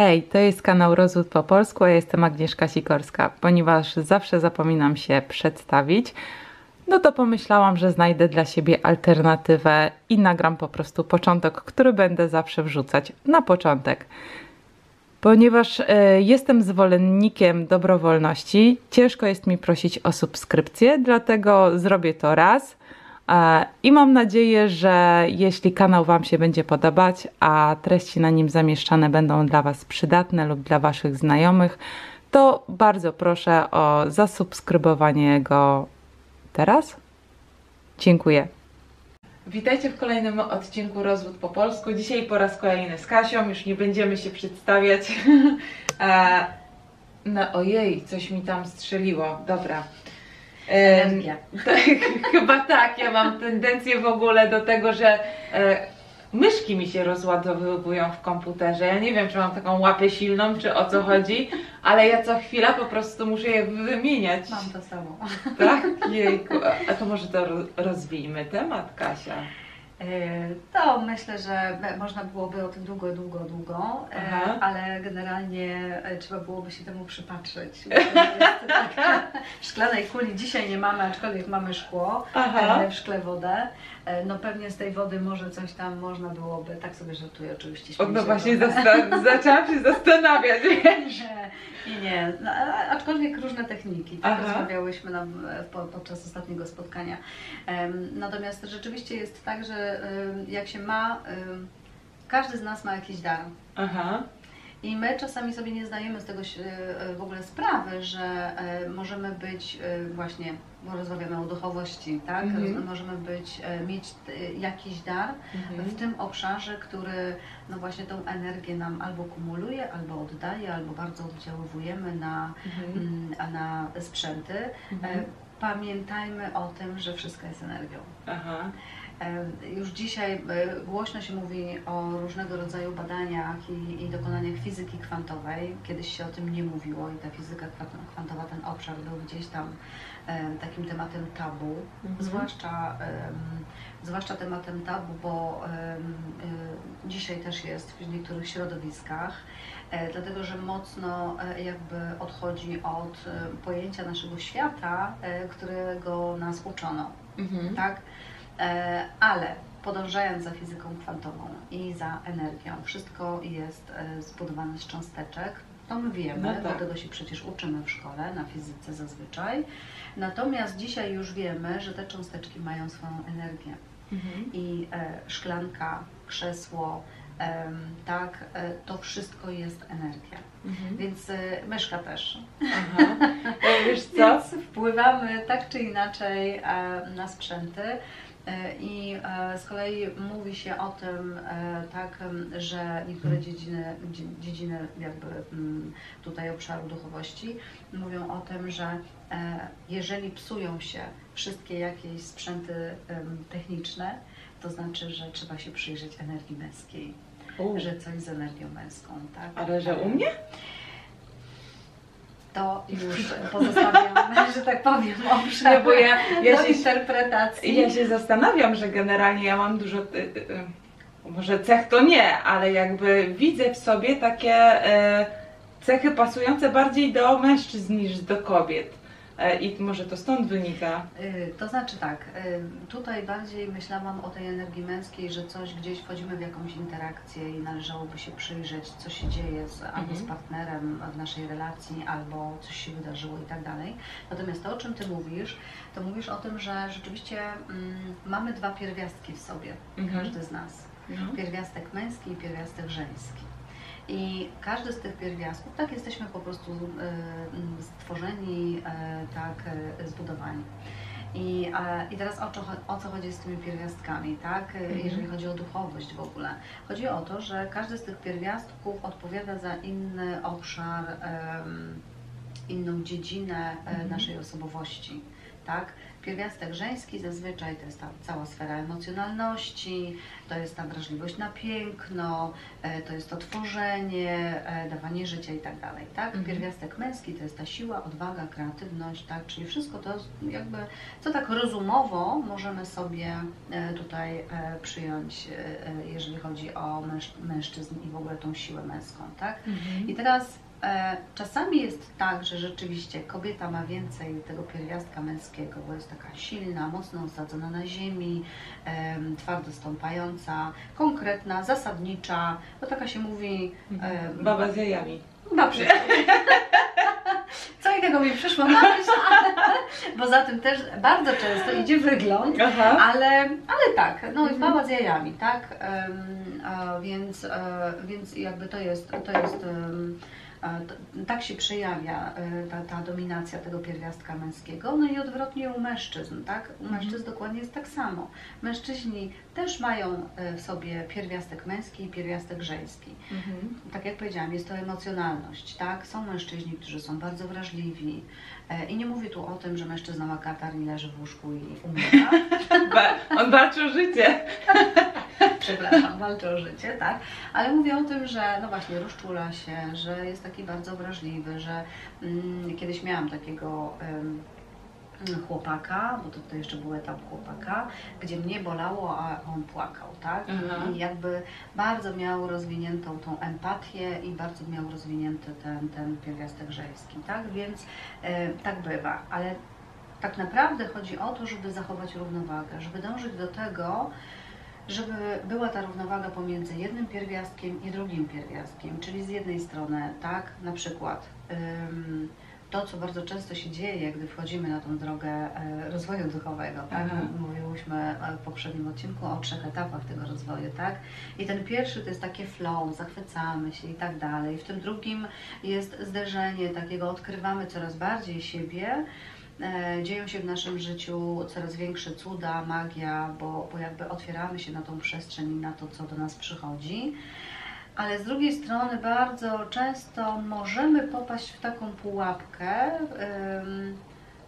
Hej, to jest kanał Rozwód po polsku, ja jestem Agnieszka Sikorska. Ponieważ zawsze zapominam się przedstawić, no to pomyślałam, że znajdę dla siebie alternatywę i nagram po prostu początek, który będę zawsze wrzucać na początek. Ponieważ e, jestem zwolennikiem dobrowolności, ciężko jest mi prosić o subskrypcję, dlatego zrobię to raz. E, I mam nadzieję, że jeśli kanał Wam się będzie podobać, a treści na nim zamieszczane będą dla Was przydatne lub dla Waszych znajomych, to bardzo proszę o zasubskrybowanie go teraz. Dziękuję. Witajcie w kolejnym odcinku Rozwód po polsku. Dzisiaj po raz kolejny z Kasią, już nie będziemy się przedstawiać. E, no ojej, coś mi tam strzeliło. Dobra. Energia. tak, chyba tak. Ja mam tendencję w ogóle do tego, że e, myszki mi się rozładowywują w komputerze. Ja nie wiem, czy mam taką łapę silną, czy o co chodzi, ale ja co chwila po prostu muszę je wymieniać. Mam to samo. Tak? Jejku. A- to może to ro- rozwijmy temat, Kasia. E, To myślę, że można byłoby o tym długo, długo, długo, e, Aha. ale generalnie e, trzeba byłoby się temu jest tak, W szklanej kuli dzisiaj nie mamy, aczkolwiek mamy szkło, Aha. w szkle wodę. E, No pewnie z tej wody może coś tam można byłoby, tak sobie żartuję oczywiście. O, śmieję no właśnie zaczęłam się zastanawiać. Nie, nie, nie. No, aczkolwiek różne techniki, tak Aha. rozmawiałyśmy nam e, po, podczas ostatniego spotkania. Natomiast rzeczywiście jest tak, że jak się ma, każdy z nas ma jakiś dar. Aha. I my czasami sobie nie zdajemy z tego się, e, w ogóle sprawy, że e, możemy być e, właśnie, bo rozmawiamy o duchowości, tak? Mhm. Roz- Możemy być, e, mieć e, jakiś dar, Mhm. w tym obszarze, który no właśnie tą energię nam albo kumuluje, albo oddaje, albo bardzo oddziaływujemy na, Mhm. mm, a na sprzęty. Mhm. E, Pamiętajmy o tym, że wszystko jest energią. Aha. Już dzisiaj e, głośno się mówi o różnego rodzaju badaniach i, i dokonaniach fizyki kwantowej. Kiedyś się o tym nie mówiło i ta fizyka kwa- kwantowa, ten obszar był gdzieś tam e, takim tematem tabu, Mhm. zwłaszcza, zwłaszcza tematem tabu, bo e, dzisiaj też jest w niektórych środowiskach, dlatego że mocno jakby odchodzi od pojęcia naszego świata, którego nas uczono Mhm. tak? E, ale podążając za fizyką kwantową i za energią, wszystko jest e, zbudowane z cząsteczek. To my wiemy, No tak. bo tego się przecież uczymy w szkole, na fizyce zazwyczaj. Natomiast dzisiaj już wiemy, że te cząsteczki mają swoją energię. Mhm. I e, szklanka, krzesło, em, tak, e, to wszystko jest energia. Mhm. Więc e, myszka też. Aha. E, Wiesz co? Więc wpływamy tak czy inaczej e, na sprzęty. E, I e, z kolei mówi się o tym, e, tak, że niektóre dziedziny, dzie- dziedziny jakby tutaj obszaru duchowości mówią o tym, że jeżeli psują się wszystkie jakieś sprzęty techniczne, to znaczy, że trzeba się przyjrzeć energii męskiej, U, że coś z energią męską, tak? Ale że u mnie? To już pozostawiam, że tak powiem, obszar Nie, bo ja, ja, do się, interpretacji. ja się zastanawiam, że generalnie ja mam dużo. y, y, y, Może cech to nie, ale jakby widzę w sobie takie cechy pasujące bardziej do mężczyzn niż do kobiet. E, I może to stąd wynika. Y, To znaczy tak, y, tutaj bardziej myślałam o tej energii męskiej, że coś gdzieś wchodzimy w jakąś interakcję i należałoby się przyjrzeć, co się dzieje z, albo Mhm. z partnerem w naszej relacji, albo coś się wydarzyło i tak dalej. Natomiast to, o czym Ty mówisz, to mówisz o tym, że rzeczywiście mm, mamy dwa pierwiastki w sobie, Mhm. każdy z nas. No. pierwiastek męski i pierwiastek żeński. I każdy z tych pierwiastków, tak jesteśmy po prostu e, m, stworzeni, e, tak e, zbudowani. I, I teraz o co, o co chodzi z tymi pierwiastkami, tak? Mhm. Jeżeli chodzi o duchowość w ogóle. Chodzi o to, że każdy z tych pierwiastków odpowiada za inny obszar, em, inną dziedzinę e, Mhm. naszej osobowości. Tak? Pierwiastek żeński zazwyczaj to jest ta cała sfera emocjonalności, to jest ta wrażliwość na piękno, e, to jest to tworzenie, e, dawanie życia i tak dalej, tak? Mhm. Pierwiastek męski to jest ta siła, odwaga, kreatywność, tak? Czyli wszystko to jakby, co tak rozumowo możemy sobie e, tutaj przyjąć, jeżeli chodzi o męż, mężczyzn i w ogóle tą siłę męską, tak? I teraz czasami jest tak, że rzeczywiście kobieta ma więcej tego pierwiastka męskiego, bo jest taka silna, mocno osadzona na ziemi, em, twardo stąpająca, konkretna, zasadnicza, bo taka się mówi. em, Baba z jajami. Dobrze. Co innego mi przyszło na myśl, ale poza tym też bardzo często idzie wygląd, Aha. ale, ale tak, no Mhm. baba z jajami, tak? A, więc, e, więc jakby to jest, to jest e, tak się przejawia e, ta, ta dominacja tego pierwiastka męskiego, no i odwrotnie u mężczyzn, tak? U Mhm. mężczyzn dokładnie jest tak samo. Mężczyźni też mają e, w sobie pierwiastek męski i pierwiastek żeński Mhm. tak jak powiedziałam, jest to emocjonalność, tak? Są mężczyźni, którzy są bardzo wrażliwi e, i nie mówię tu o tym, że mężczyzna ma katar i leży w łóżku i umiera, on walczy o życie. przepraszam, walczy o życie, tak? Ale mówię o tym, że no właśnie rozczula się, że jest taki bardzo wrażliwy, że mm, kiedyś miałam takiego em, chłopaka, bo to, to jeszcze był etap chłopaka, gdzie mnie bolało, a on płakał, tak? Aha. I jakby bardzo miał rozwiniętą tą empatię i bardzo miał rozwinięty ten, ten pierwiastek żeński, tak? Więc e, tak bywa, ale tak naprawdę chodzi o to, żeby zachować równowagę, żeby dążyć do tego, żeby była ta równowaga pomiędzy jednym pierwiastkiem i drugim pierwiastkiem, czyli z jednej strony, tak, na przykład ym, to, co bardzo często się dzieje, gdy wchodzimy na tą drogę e, rozwoju duchowego, tak? Aha. Mówiłyśmy e, w poprzednim odcinku o trzech etapach tego rozwoju, tak? I ten pierwszy to jest takie flow, zachwycamy się i tak dalej. W tym drugim jest zderzenie takiego, odkrywamy coraz bardziej siebie, E, dzieją się w naszym życiu coraz większe cuda, magia, bo, bo jakby otwieramy się na tą przestrzeń i na to, co do nas przychodzi. Ale z drugiej strony bardzo często możemy popaść w taką pułapkę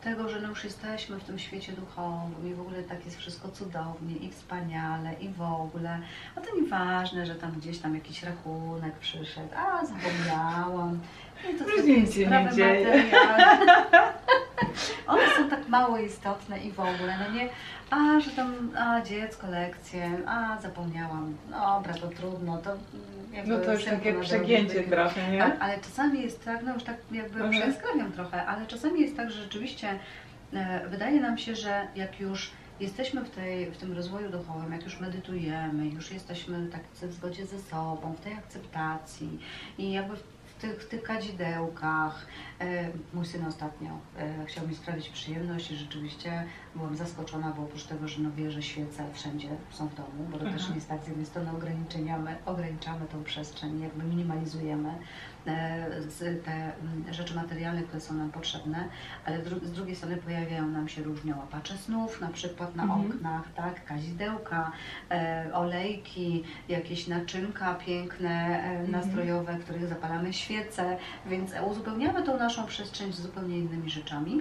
tego, że no już jesteśmy w tym świecie duchowym i w ogóle tak jest wszystko cudownie i wspaniale i w ogóle. A to nieważne, że tam gdzieś tam jakiś rachunek przyszedł, a zapomniałam. I to takie nic się nie dzieje. One są tak mało istotne i w ogóle, no nie, a że tam, a dziecko, lekcje, a zapomniałam, dobra, to trudno, to jakby No to już takie przegięcie trochę, nie? tak, ale czasami jest tak, no już tak jakby Mhm. przeskrawiam trochę, ale czasami jest tak, że rzeczywiście e, wydaje nam się, że jak już jesteśmy w, tej, w tym rozwoju duchowym, jak już medytujemy, już jesteśmy tak w zgodzie ze sobą, w tej akceptacji i jakby tych, w tych kadzidełkach. E, mój syn ostatnio e, chciał mi sprawić przyjemność i rzeczywiście byłam zaskoczona, bo oprócz tego, że no wie, że świece wszędzie są w domu, bo to też Mhm. nie jest tak, z jednej strony ograniczamy, ograniczamy tą przestrzeń, jakby minimalizujemy te mm, rzeczy materialne, które są nam potrzebne, ale z drugiej strony pojawiają nam się różne łapacze snów, na przykład na Mhm. oknach, tak, kazidełka, e, olejki, jakieś naczynka piękne, e, Mhm. nastrojowe, których zapalamy świece, więc uzupełniamy tą naszą przestrzeń z zupełnie innymi rzeczami.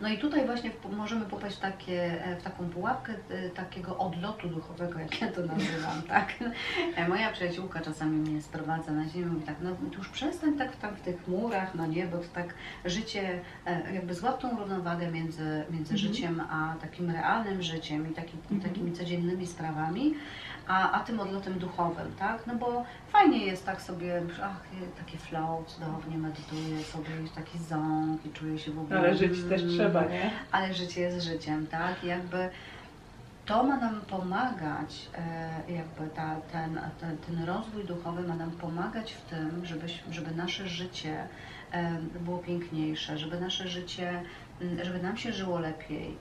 No i tutaj właśnie możemy popaść w, takie, e, w taką pułapkę e, takiego odlotu duchowego, jak ja to nazywam, tak? E, Moja przyjaciółka czasami mnie sprowadza na ziemię i mówi tak, no już przestań tak tam w tych murach, no nie, bo to tak życie, jakby złap tą równowagę między, między Mhm. życiem a takim realnym życiem i taki, Mhm. takimi codziennymi sprawami, a, a tym odlotem duchowym, tak? No bo fajnie jest tak sobie, ach, takie flow, cudownie medytuję sobie, jest taki ząg i czuję się w ogóle... Ale żyć też mm, trzeba, nie? ale życie jest życiem, tak? I jakby to ma nam pomagać, e, jakby ta, ten, ten, ten rozwój duchowy ma nam pomagać w tym, żeby, żeby nasze życie e, było piękniejsze, żeby nasze życie, m, żeby nam się żyło lepiej,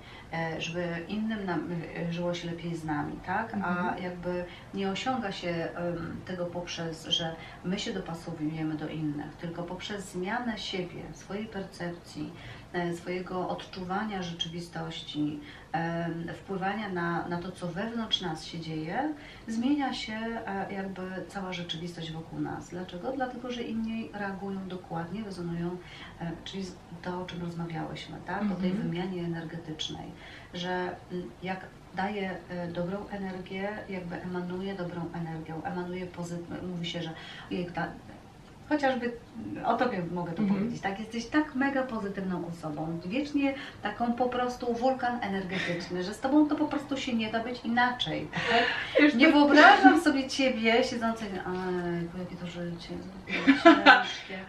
żeby innym nam e, żyło się lepiej z nami, tak? A Mhm. jakby nie osiąga się tego poprzez, że my się dopasowujemy do innych, tylko poprzez zmianę siebie, swojej percepcji, e, swojego odczuwania rzeczywistości, em, wpływania na, na to, co wewnątrz nas się dzieje, zmienia się e, jakby cała rzeczywistość wokół nas. Dlaczego? Dlatego, że inni reagują dokładnie, rezonują, e, czyli to, o czym rozmawiałyśmy, tak? o tej Mhm. wymianie energetycznej, że jak daje e, dobrą energię, jakby emanuje dobrą energią, emanuje pozytywną, mówi się, że ojej, ta, chociażby o Tobie mogę to Mhm. powiedzieć, tak, jesteś tak mega pozytywną osobą, wiecznie taką po prostu wulkan energetyczny, że z Tobą to po prostu się nie da być inaczej, tak? Nie to- wyobrażam sobie Ciebie siedzącej, ojku, jakie to życie.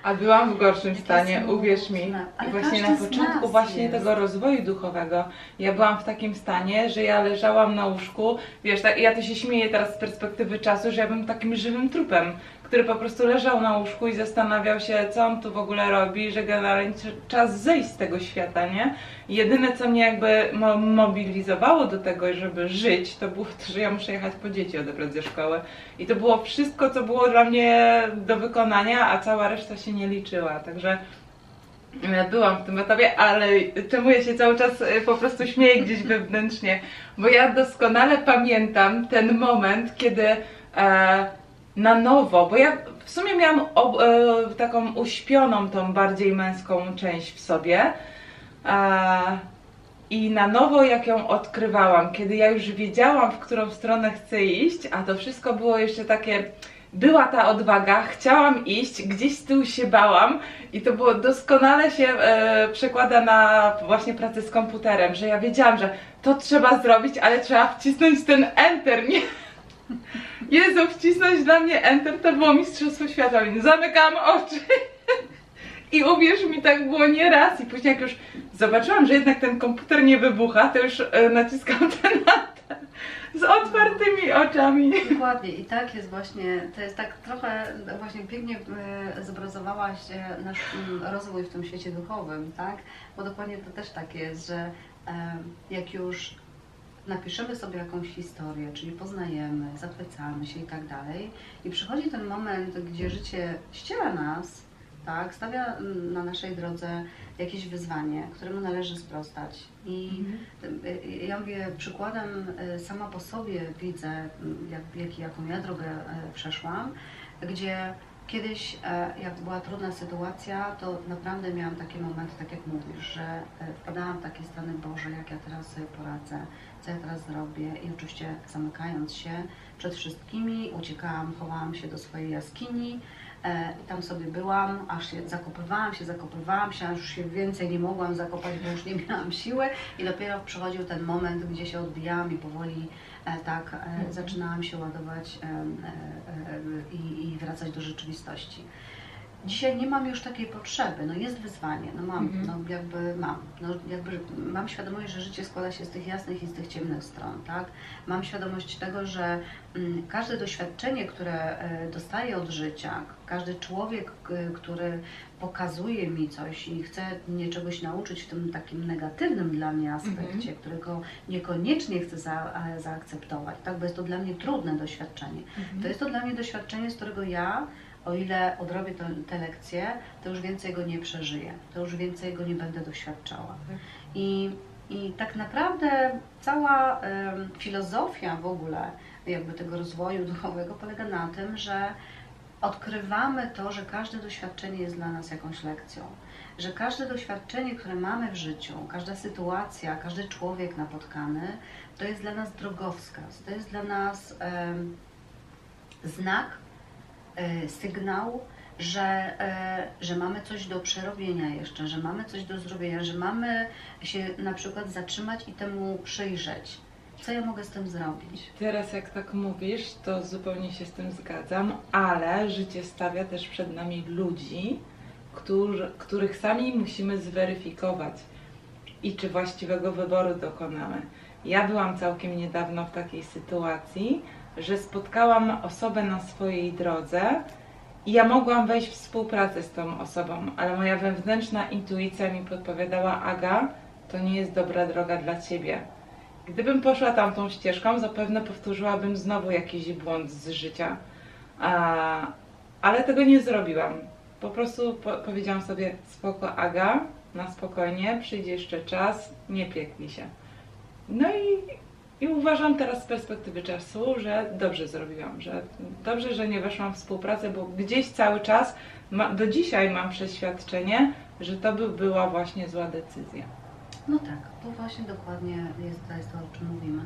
A byłam w gorszym stanie, uwierz mi. I właśnie na początku właśnie jest. tego rozwoju duchowego, ja byłam w takim stanie, że ja leżałam na łóżku, wiesz, tak, ja to się śmieję teraz z perspektywy czasu, że ja bym takim żywym trupem, który po prostu leżał na łóżku i zastanawiał się, co on tu w ogóle robi, że generalnie czas zejść z tego świata, nie? Jedyne, co mnie jakby mo- mobilizowało do tego, żeby żyć, to było to, że ja muszę jechać po dzieci odebrać ze szkoły. I to było wszystko, co było dla mnie do wykonania, a cała reszta się nie liczyła, także... Ja byłam w tym etapie, ale czemu ja się cały czas y, po prostu śmieję gdzieś wewnętrznie? Bo ja doskonale pamiętam ten moment, kiedy e, na nowo, bo ja w sumie miałam ob, e, taką uśpioną, tą bardziej męską część w sobie. E, I na nowo, jak ją odkrywałam, kiedy ja już wiedziałam, w którą stronę chcę iść, a to wszystko było jeszcze takie. Była ta odwaga, chciałam iść, gdzieś z tyłu się bałam i to było doskonale się e, przekłada na właśnie pracę z komputerem, że ja wiedziałam, że to trzeba zrobić, ale trzeba wcisnąć ten enter, nie? Jezu, wcisnąć dla mnie enter to było mistrzostwo świata, więc zamykałam oczy. I uwierz mi, tak było nie raz. I później jak już zobaczyłam, że jednak ten komputer nie wybucha, to już e, naciskam ten enter z otwartymi oczami. Dokładnie i tak jest właśnie, to jest tak trochę właśnie pięknie e, zobrazowałaś e, nasz rozwój w tym świecie duchowym, tak? Bo dokładnie to też tak jest, że jak już napiszemy sobie jakąś historię, czyli poznajemy, zachwycamy się i tak dalej. I przychodzi ten moment, gdzie życie ściera nas, tak, stawia na naszej drodze jakieś wyzwanie, któremu należy sprostać. I Y, Ja mówię, przykładem y, sama po sobie widzę, jak, jak, jaką ja drogę e, przeszłam, gdzie kiedyś, e, jak była trudna sytuacja, to naprawdę miałam takie momenty, tak jak mówisz, że e, wpadałam w takie stany, Boże, jak ja teraz sobie poradzę, co ja teraz zrobię i oczywiście zamykając się przed wszystkimi, uciekałam, chowałam się do swojej jaskini, E, I tam sobie byłam, aż się zakopywałam się, zakopywałam się, aż już się więcej nie mogłam zakopać, bo już nie miałam siły. I dopiero przychodził ten moment, gdzie się odbijałam i powoli e, tak e, zaczynałam się ładować e, e, e, i, i wracać do rzeczywistości. Dzisiaj nie mam już takiej potrzeby, no jest wyzwanie, no mam, Mhm. no jakby mam, no jakby mam świadomość, że życie składa się z tych jasnych i z tych ciemnych stron, tak? Mam świadomość tego, że mm, każde doświadczenie, które e, dostaję od życia, każdy człowiek, k- który pokazuje mi coś i chce mnie czegoś nauczyć w tym takim negatywnym dla mnie aspekcie, którego niekoniecznie chcę za, e, zaakceptować, tak? Bo jest to dla mnie trudne doświadczenie. To jest to dla mnie doświadczenie, z którego ja o ile odrobię to, te lekcje, to już więcej go nie przeżyję, to już więcej go nie będę doświadczała. I, i tak naprawdę cała filozofia w ogóle jakby tego rozwoju duchowego polega na tym, że odkrywamy to, że każde doświadczenie jest dla nas jakąś lekcją. Że każde doświadczenie, które mamy w życiu, każda sytuacja, każdy człowiek napotkany, to jest dla nas drogowskaz, to jest dla nas znak, sygnał, że, e, że mamy coś do przerobienia jeszcze, że mamy coś do zrobienia, że mamy się na przykład zatrzymać i temu przyjrzeć. Co ja mogę z tym zrobić? Teraz jak tak mówisz, to zupełnie się z tym zgadzam, ale życie stawia też przed nami ludzi, którzy, których sami musimy zweryfikować i czy właściwego wyboru dokonamy. Ja byłam całkiem niedawno w takiej sytuacji, że spotkałam osobę na swojej drodze i ja mogłam wejść w współpracę z tą osobą, ale moja wewnętrzna intuicja mi podpowiadała, Aga, to nie jest dobra droga dla ciebie. Gdybym poszła tamtą ścieżką, zapewne powtórzyłabym znowu jakiś błąd z życia. A, ale tego nie zrobiłam. Po prostu po, powiedziałam sobie, spoko Aga, na spokojnie, przyjdzie jeszcze czas, nie piekli się. No i, i uważam teraz z perspektywy czasu, że dobrze zrobiłam, że dobrze, że nie weszłam w współpracę, bo gdzieś cały czas, ma, do dzisiaj mam przeświadczenie, że to by była właśnie zła decyzja. No tak, to właśnie dokładnie jest, to jest to, o czym mówimy.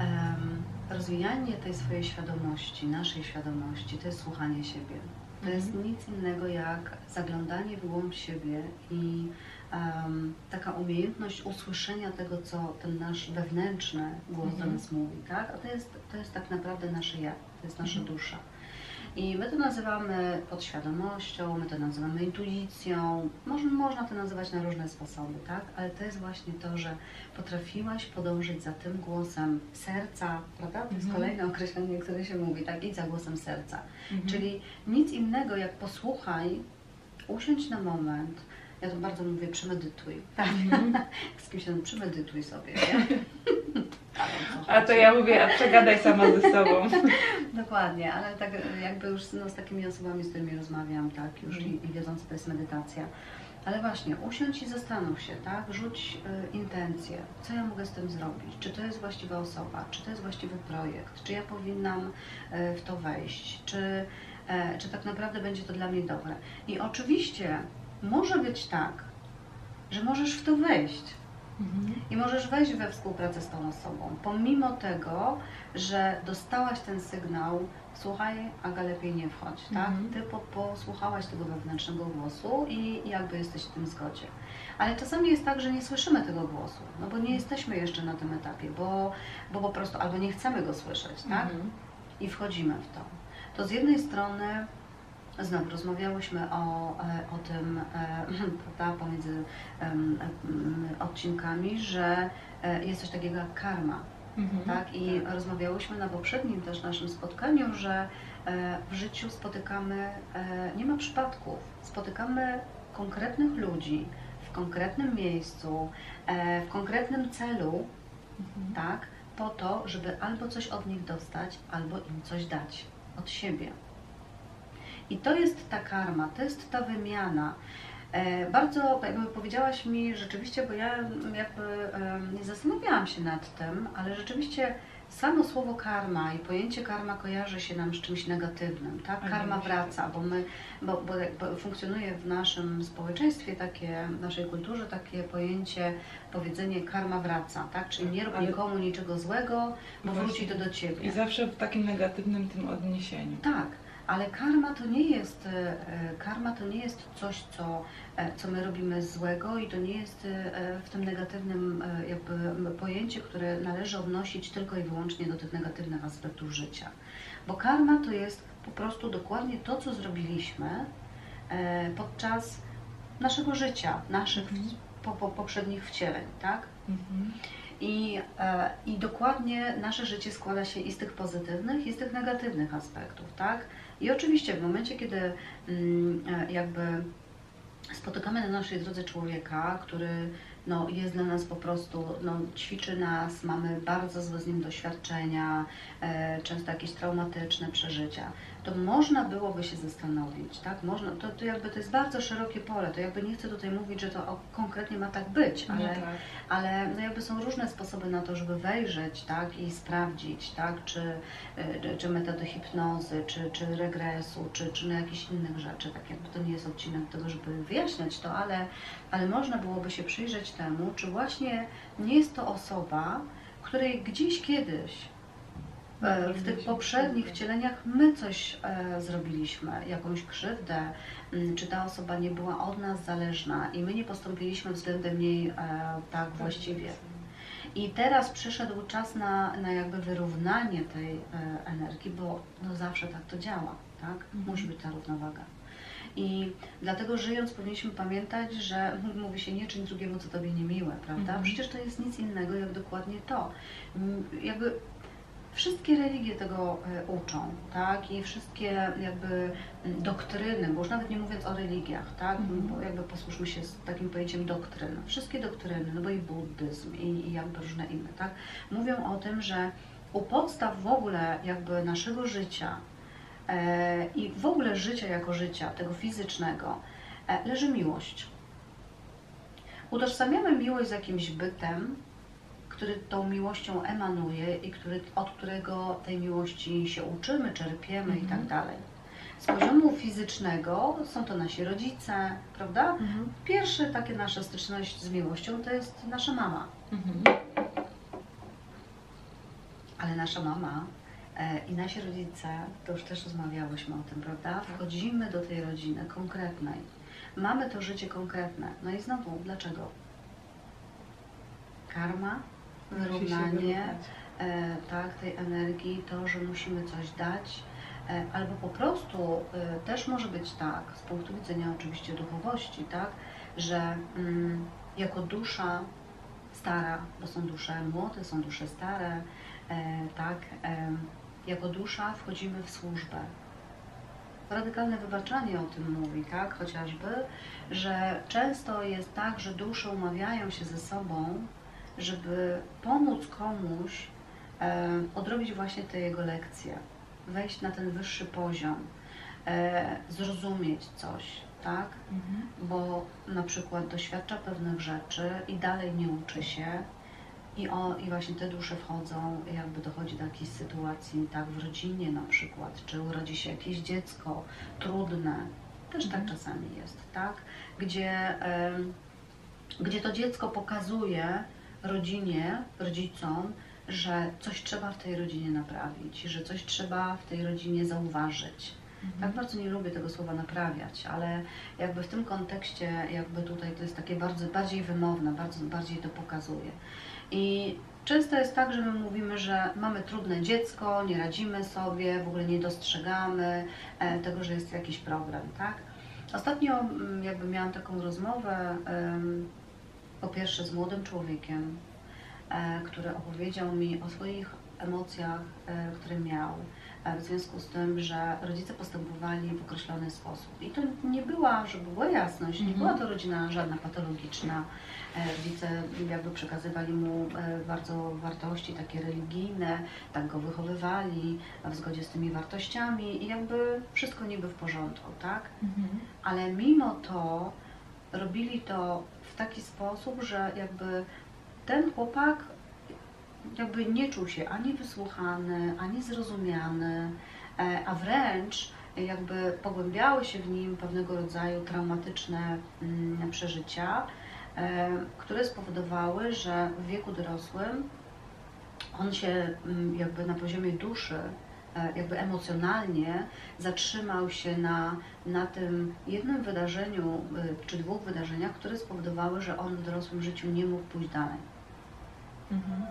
Em, rozwijanie tej swojej świadomości, naszej świadomości, to jest słuchanie siebie. To jest Mhm. nic innego jak zaglądanie w głąb siebie i taka umiejętność usłyszenia tego, co ten nasz wewnętrzny głos Mhm. do nas mówi, tak? A to jest, to jest tak naprawdę nasze ja, to jest nasza Mhm. dusza. I my to nazywamy podświadomością, my to nazywamy intuicją, można, można to nazywać na różne sposoby, tak? Ale to jest właśnie to, że potrafiłaś podążyć za tym głosem serca, prawda? To jest Mhm. kolejne określenie, które się mówi, tak? Idź za głosem serca. Mhm. Czyli nic innego jak posłuchaj, usiądź na moment, ja to bardzo mówię, przemedytuj, tak? Mhm. Z kimś tam przemedytuj sobie, co A to ja mówię, a przegadaj sama ze sobą. Dokładnie, ale tak jakby już no, z takimi osobami, z którymi rozmawiam, tak, już Mhm. i, i wiedząc, co to jest medytacja. Ale właśnie, usiądź i zastanów się, tak, rzuć y, intencję, co ja mogę z tym zrobić, czy to jest właściwa osoba, czy to jest właściwy projekt, czy ja powinnam y, w to wejść, czy, e, czy tak naprawdę będzie to dla mnie dobre. I oczywiście może być tak, że możesz w to wejść, Mhm. i możesz wejść we współpracę z tą osobą, pomimo tego, że dostałaś ten sygnał, słuchaj, Aga, lepiej nie wchodź, tak? Mhm. Ty po, posłuchałaś tego wewnętrznego głosu i jakby jesteś w tym zgodzie. Ale czasami jest tak, że nie słyszymy tego głosu, no bo nie jesteśmy jeszcze na tym etapie, bo, bo po prostu albo nie chcemy go słyszeć, tak? Mhm. i wchodzimy w to. To z jednej strony znowu rozmawiałyśmy o, e, o tym e, prawda, pomiędzy odcinkami, że e, jest coś takiego jak karma. Mhm. Tak? I rozmawiałyśmy na poprzednim też naszym spotkaniu, że w życiu spotykamy, nie ma przypadków, spotykamy konkretnych ludzi w konkretnym miejscu, w konkretnym celu, Mhm. tak, po to, żeby albo coś od nich dostać, albo im coś dać od siebie. I to jest ta karma, to jest ta wymiana. E, bardzo jakby powiedziałaś mi rzeczywiście, bo ja jakby nie zastanawiałam się nad tym, ale rzeczywiście samo słowo karma i pojęcie karma kojarzy się nam z czymś negatywnym, tak? Karma wraca, bo my, bo, bo funkcjonuje w naszym społeczeństwie takie, w naszej kulturze takie pojęcie, powiedzenie karma wraca, tak? Czyli nie rób nikomu niczego złego, bo Właśnie. wróci to do Ciebie. I zawsze w takim negatywnym tym odniesieniu. Tak, ale karma to nie jest, e, e, karma to nie jest coś, co, e, co my robimy złego i to nie jest w tym negatywnym jakby pojęcie, które należy odnosić tylko i wyłącznie do tych negatywnych aspektów życia. Bo karma to jest po prostu dokładnie to, co zrobiliśmy podczas naszego życia, naszych Mhm. po, po, poprzednich wcieleń, tak? Mhm. I, I dokładnie nasze życie składa się i z tych pozytywnych, i z tych negatywnych aspektów, tak? I oczywiście w momencie, kiedy mm, e, jakby spotykamy na naszej drodze człowieka, który no, jest dla nas po prostu, no, ćwiczy nas, mamy bardzo złe z nim doświadczenia, e, często jakieś traumatyczne przeżycia, to można byłoby się zastanowić, tak? Można, to, to jakby to jest bardzo szerokie pole, to jakby nie chcę tutaj mówić, że to konkretnie ma tak być, ale No tak. ale no jakby są różne sposoby na to, żeby wejrzeć tak, i sprawdzić, tak, czy, y, czy metody hipnozy, czy, czy regresu, czy, czy na jakichś innych rzeczy. Tak jakby to nie jest odcinek tego, żeby wyjaśniać to, ale, ale można byłoby się przyjrzeć temu, czy właśnie nie jest to osoba, której gdzieś kiedyś w tych poprzednich wcieleniach my coś e, zrobiliśmy, jakąś krzywdę, m, czy ta osoba nie była od nas zależna i my nie postąpiliśmy względem niej e, tak właściwie. I teraz przyszedł czas na, na jakby wyrównanie tej e, energii, bo no zawsze tak to działa, tak? Mhm. Musi być ta równowaga. I dlatego żyjąc powinniśmy pamiętać, że mówi się nie czyń drugiemu, co tobie niemiłe, prawda? Mhm. Przecież to jest nic innego jak dokładnie to. Mm, Jakby wszystkie religie tego e, uczą, tak? I wszystkie jakby mm, doktryny, bo już nawet nie mówiąc o religiach, tak? Mhm. Bo jakby posłuszmy się z takim pojęciem doktryn. Wszystkie doktryny, no bo i buddyzm, i, i jakby różne inne, tak? Mówią o tym, że u podstaw w ogóle jakby naszego życia e, i w ogóle życia jako życia, tego fizycznego, e, leży miłość. utożsamiamy miłość z jakimś bytem, który tą miłością emanuje i który, od którego tej miłości się uczymy, czerpiemy i tak Mhm. dalej. Z poziomu fizycznego są to nasi rodzice, prawda? Mhm. Pierwsze takie nasza styczność z miłością to jest nasza mama. Mhm. Ale nasza mama e, i nasi rodzice, to już też rozmawiałyśmy o tym, prawda? Wchodzimy do tej rodziny konkretnej. Mamy to życie konkretne. No i znowu, dlaczego? Karma, wyrównanie, e, tak, tej energii, to, że musimy coś dać, e, albo po prostu e, też może być tak, z punktu widzenia oczywiście duchowości, tak, że mm, jako dusza stara, bo są dusze młode, są dusze stare, tak, jako dusza wchodzimy w służbę. Radykalne wybaczanie o tym mówi, tak, chociażby, że często jest tak, że dusze umawiają się ze sobą, żeby pomóc komuś e, odrobić właśnie te jego lekcje, wejść na ten wyższy poziom, e, zrozumieć coś, tak? Mhm. Bo na przykład doświadcza pewnych rzeczy i dalej nie uczy się. I, o, I właśnie te dusze wchodzą, jakby dochodzi do jakiejś sytuacji, tak, w rodzinie na przykład, czy urodzi się jakieś dziecko trudne, też tak Mhm. czasami jest, tak, gdzie, em, gdzie to dziecko pokazuje rodzinie, rodzicom, że coś trzeba w tej rodzinie naprawić, że coś trzeba w tej rodzinie zauważyć. Tak bardzo nie lubię tego słowa naprawiać, ale jakby w tym kontekście, jakby tutaj to jest takie bardzo bardziej wymowne, bardzo bardziej to pokazuje. I często jest tak, że my mówimy, że mamy trudne dziecko, nie radzimy sobie, w ogóle nie dostrzegamy e, tego, że jest jakiś problem, tak? Ostatnio mm, jakby miałam taką rozmowę po pierwsze z młodym człowiekiem, e, który opowiedział mi o swoich emocjach, e, które miał e, w związku z tym, że rodzice postępowali w określony sposób. I to nie była, żeby była jasność, nie Mhm. była to rodzina żadna patologiczna. Rodzice jakby przekazywali mu bardzo wartości takie religijne, tak go wychowywali w zgodzie z tymi wartościami i jakby wszystko niby w porządku, tak? Mhm. ale mimo to robili to taki sposób, że jakby ten chłopak jakby nie czuł się ani wysłuchany, ani zrozumiany, e, a wręcz jakby pogłębiały się w nim pewnego rodzaju traumatyczne mm, przeżycia, e, które spowodowały, że w wieku dorosłym on się mm, jakby na poziomie duszy, jakby emocjonalnie zatrzymał się na, na tym jednym wydarzeniu, y, czy dwóch wydarzeniach, które spowodowały, że on w dorosłym życiu nie mógł pójść dalej. Mhm.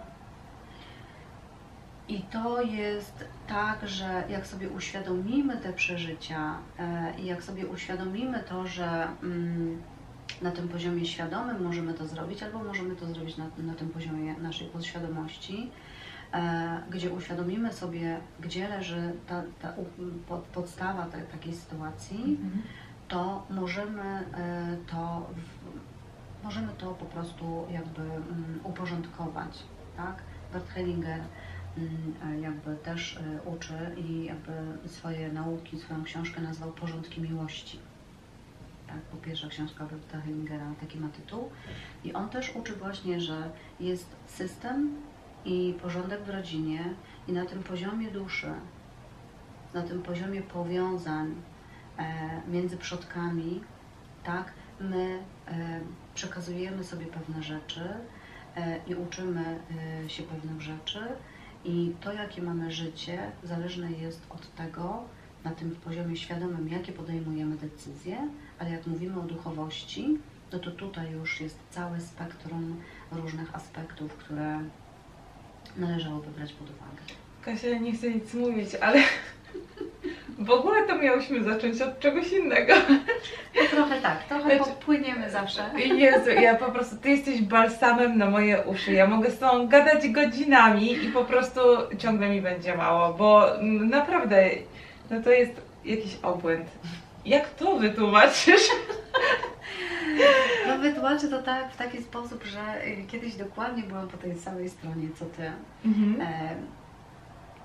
I to jest tak, że jak sobie uświadomimy te przeżycia e, i jak sobie uświadomimy to, że mm, na tym poziomie świadomym możemy to zrobić, albo możemy to zrobić na, na tym poziomie naszej podświadomości, e, gdzie uświadomimy sobie, gdzie leży ta, ta podstawa te, takiej sytuacji, Mhm. to możemy e, to, możemy to po prostu jakby mm, uporządkować, tak? Bert Hellinger mm, e, jakby też e, uczy i jakby swoje nauki, swoją książkę nazwał Porządki Miłości. Tak, bo pierwsza książka Berta Hellingera taki ma tytuł. I on też uczy właśnie, że jest system i porządek w rodzinie i na tym poziomie duszy, na tym poziomie powiązań e, między przodkami, tak, my e, przekazujemy sobie pewne rzeczy e, i uczymy się pewnych rzeczy i to, jakie mamy życie, zależne jest od tego, na tym poziomie świadomym, jakie podejmujemy decyzje, ale jak mówimy o duchowości, no to tutaj już jest całe spektrum różnych aspektów, które należałoby brać pod uwagę. Kasia, nie chcę nic mówić, ale w ogóle to miałyśmy zacząć od czegoś innego. No trochę tak, trochę Znaczy- podpłyniemy zawsze. Jezu, ja po prostu, ty jesteś balsamem na moje uszy. Ja mogę z tobą gadać godzinami i po prostu ciągle mi będzie mało, bo naprawdę, no to jest jakiś obłęd. Jak to wytłumaczysz? No wytłumaczę to tak w taki sposób, że y, kiedyś dokładnie byłam po tej samej stronie co ty. Mhm. E,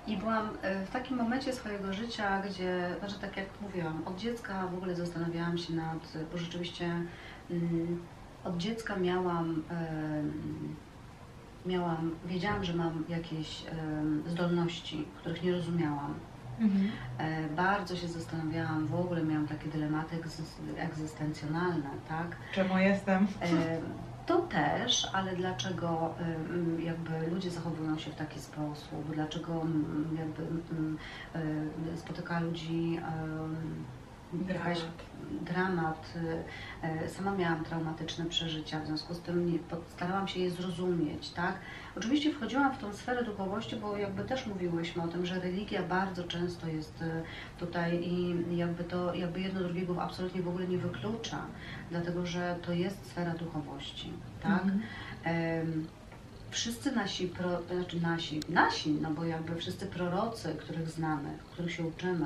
I byłam e, w takim momencie swojego życia, gdzie, znaczy tak jak mówiłam, od dziecka w ogóle zastanawiałam się nad, bo rzeczywiście mm, od dziecka miałam, miałam, wiedziałam, że mam jakieś zdolności, których nie rozumiałam. Mhm. E, Bardzo się zastanawiałam, w ogóle miałam takie dylematy egzys- egzystencjonalne, tak? Czemu jestem? E, To też, ale dlaczego jakby ludzie zachowują się w taki sposób, dlaczego jakby e, spotyka ludzi jakaś dramat. e, Sama miałam traumatyczne przeżycia, w związku z tym nie, starałam się je zrozumieć, tak? Oczywiście wchodziłam w tą sferę duchowości, bo jakby też mówiłyśmy o tym, że religia bardzo często jest e, tutaj i jakby to, jakby jedno drugiego absolutnie w ogóle nie wyklucza, dlatego że to jest sfera duchowości, tak? Mhm. Wszyscy nasi, pro, znaczy nasi, nasi, no bo jakby wszyscy prorocy, których znamy, których się uczymy,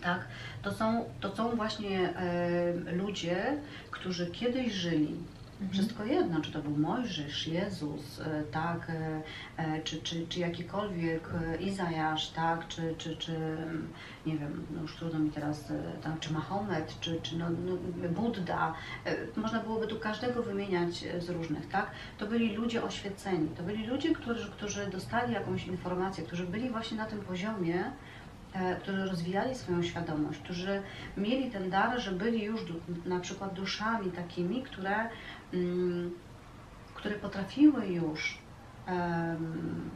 tak, to są, to są właśnie e, ludzie, którzy kiedyś żyli. Mhm. Wszystko jedno, czy to był Mojżesz, Jezus, e, tak, e, e, czy, czy, czy jakikolwiek Izajasz, tak, czy, czy, czy nie wiem, no już trudno mi teraz, tam, czy Mahomet, czy, czy no, no, Buddha, e, można byłoby tu każdego wymieniać z różnych, tak, to byli ludzie oświeceni, to byli ludzie, którzy, którzy dostali jakąś informację, którzy byli właśnie na tym poziomie, którzy rozwijali swoją świadomość, którzy mieli ten dar, że byli już na przykład duszami takimi, które, mm, które potrafiły już em,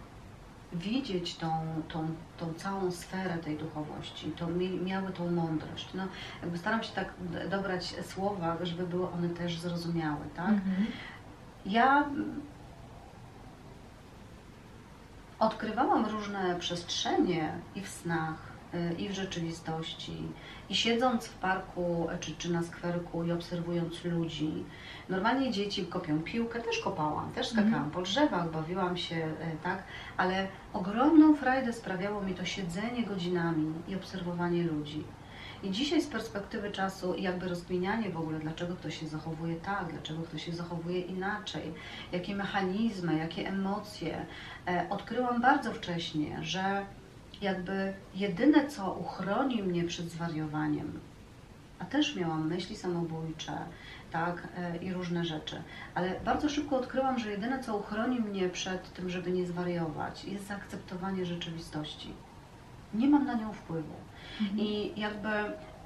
widzieć tą, tą, tą całą sferę tej duchowości, to miały tą mądrość. No, jakby staram się tak dobrać słowa, żeby były one też zrozumiałe, tak? Mhm. Ja odkrywałam różne przestrzenie i w snach, y, i w rzeczywistości, i siedząc w parku y, czy, czy na skwerku i obserwując ludzi. Normalnie dzieci kopią piłkę, też kopałam, też skakałam Mhm. po drzewach, bawiłam się, y, tak, ale ogromną frajdę sprawiało mi to siedzenie godzinami i obserwowanie ludzi. I dzisiaj z perspektywy czasu jakby rozkminianie w ogóle, dlaczego ktoś się zachowuje tak, dlaczego ktoś się zachowuje inaczej, jakie mechanizmy, jakie emocje, e, odkryłam bardzo wcześnie, że jakby jedyne, co uchroni mnie przed zwariowaniem, a też miałam myśli samobójcze, tak, e, i różne rzeczy, ale bardzo szybko odkryłam, że jedyne, co uchroni mnie przed tym, żeby nie zwariować, jest zaakceptowanie rzeczywistości. Nie mam na nią wpływu. Mhm. I jakby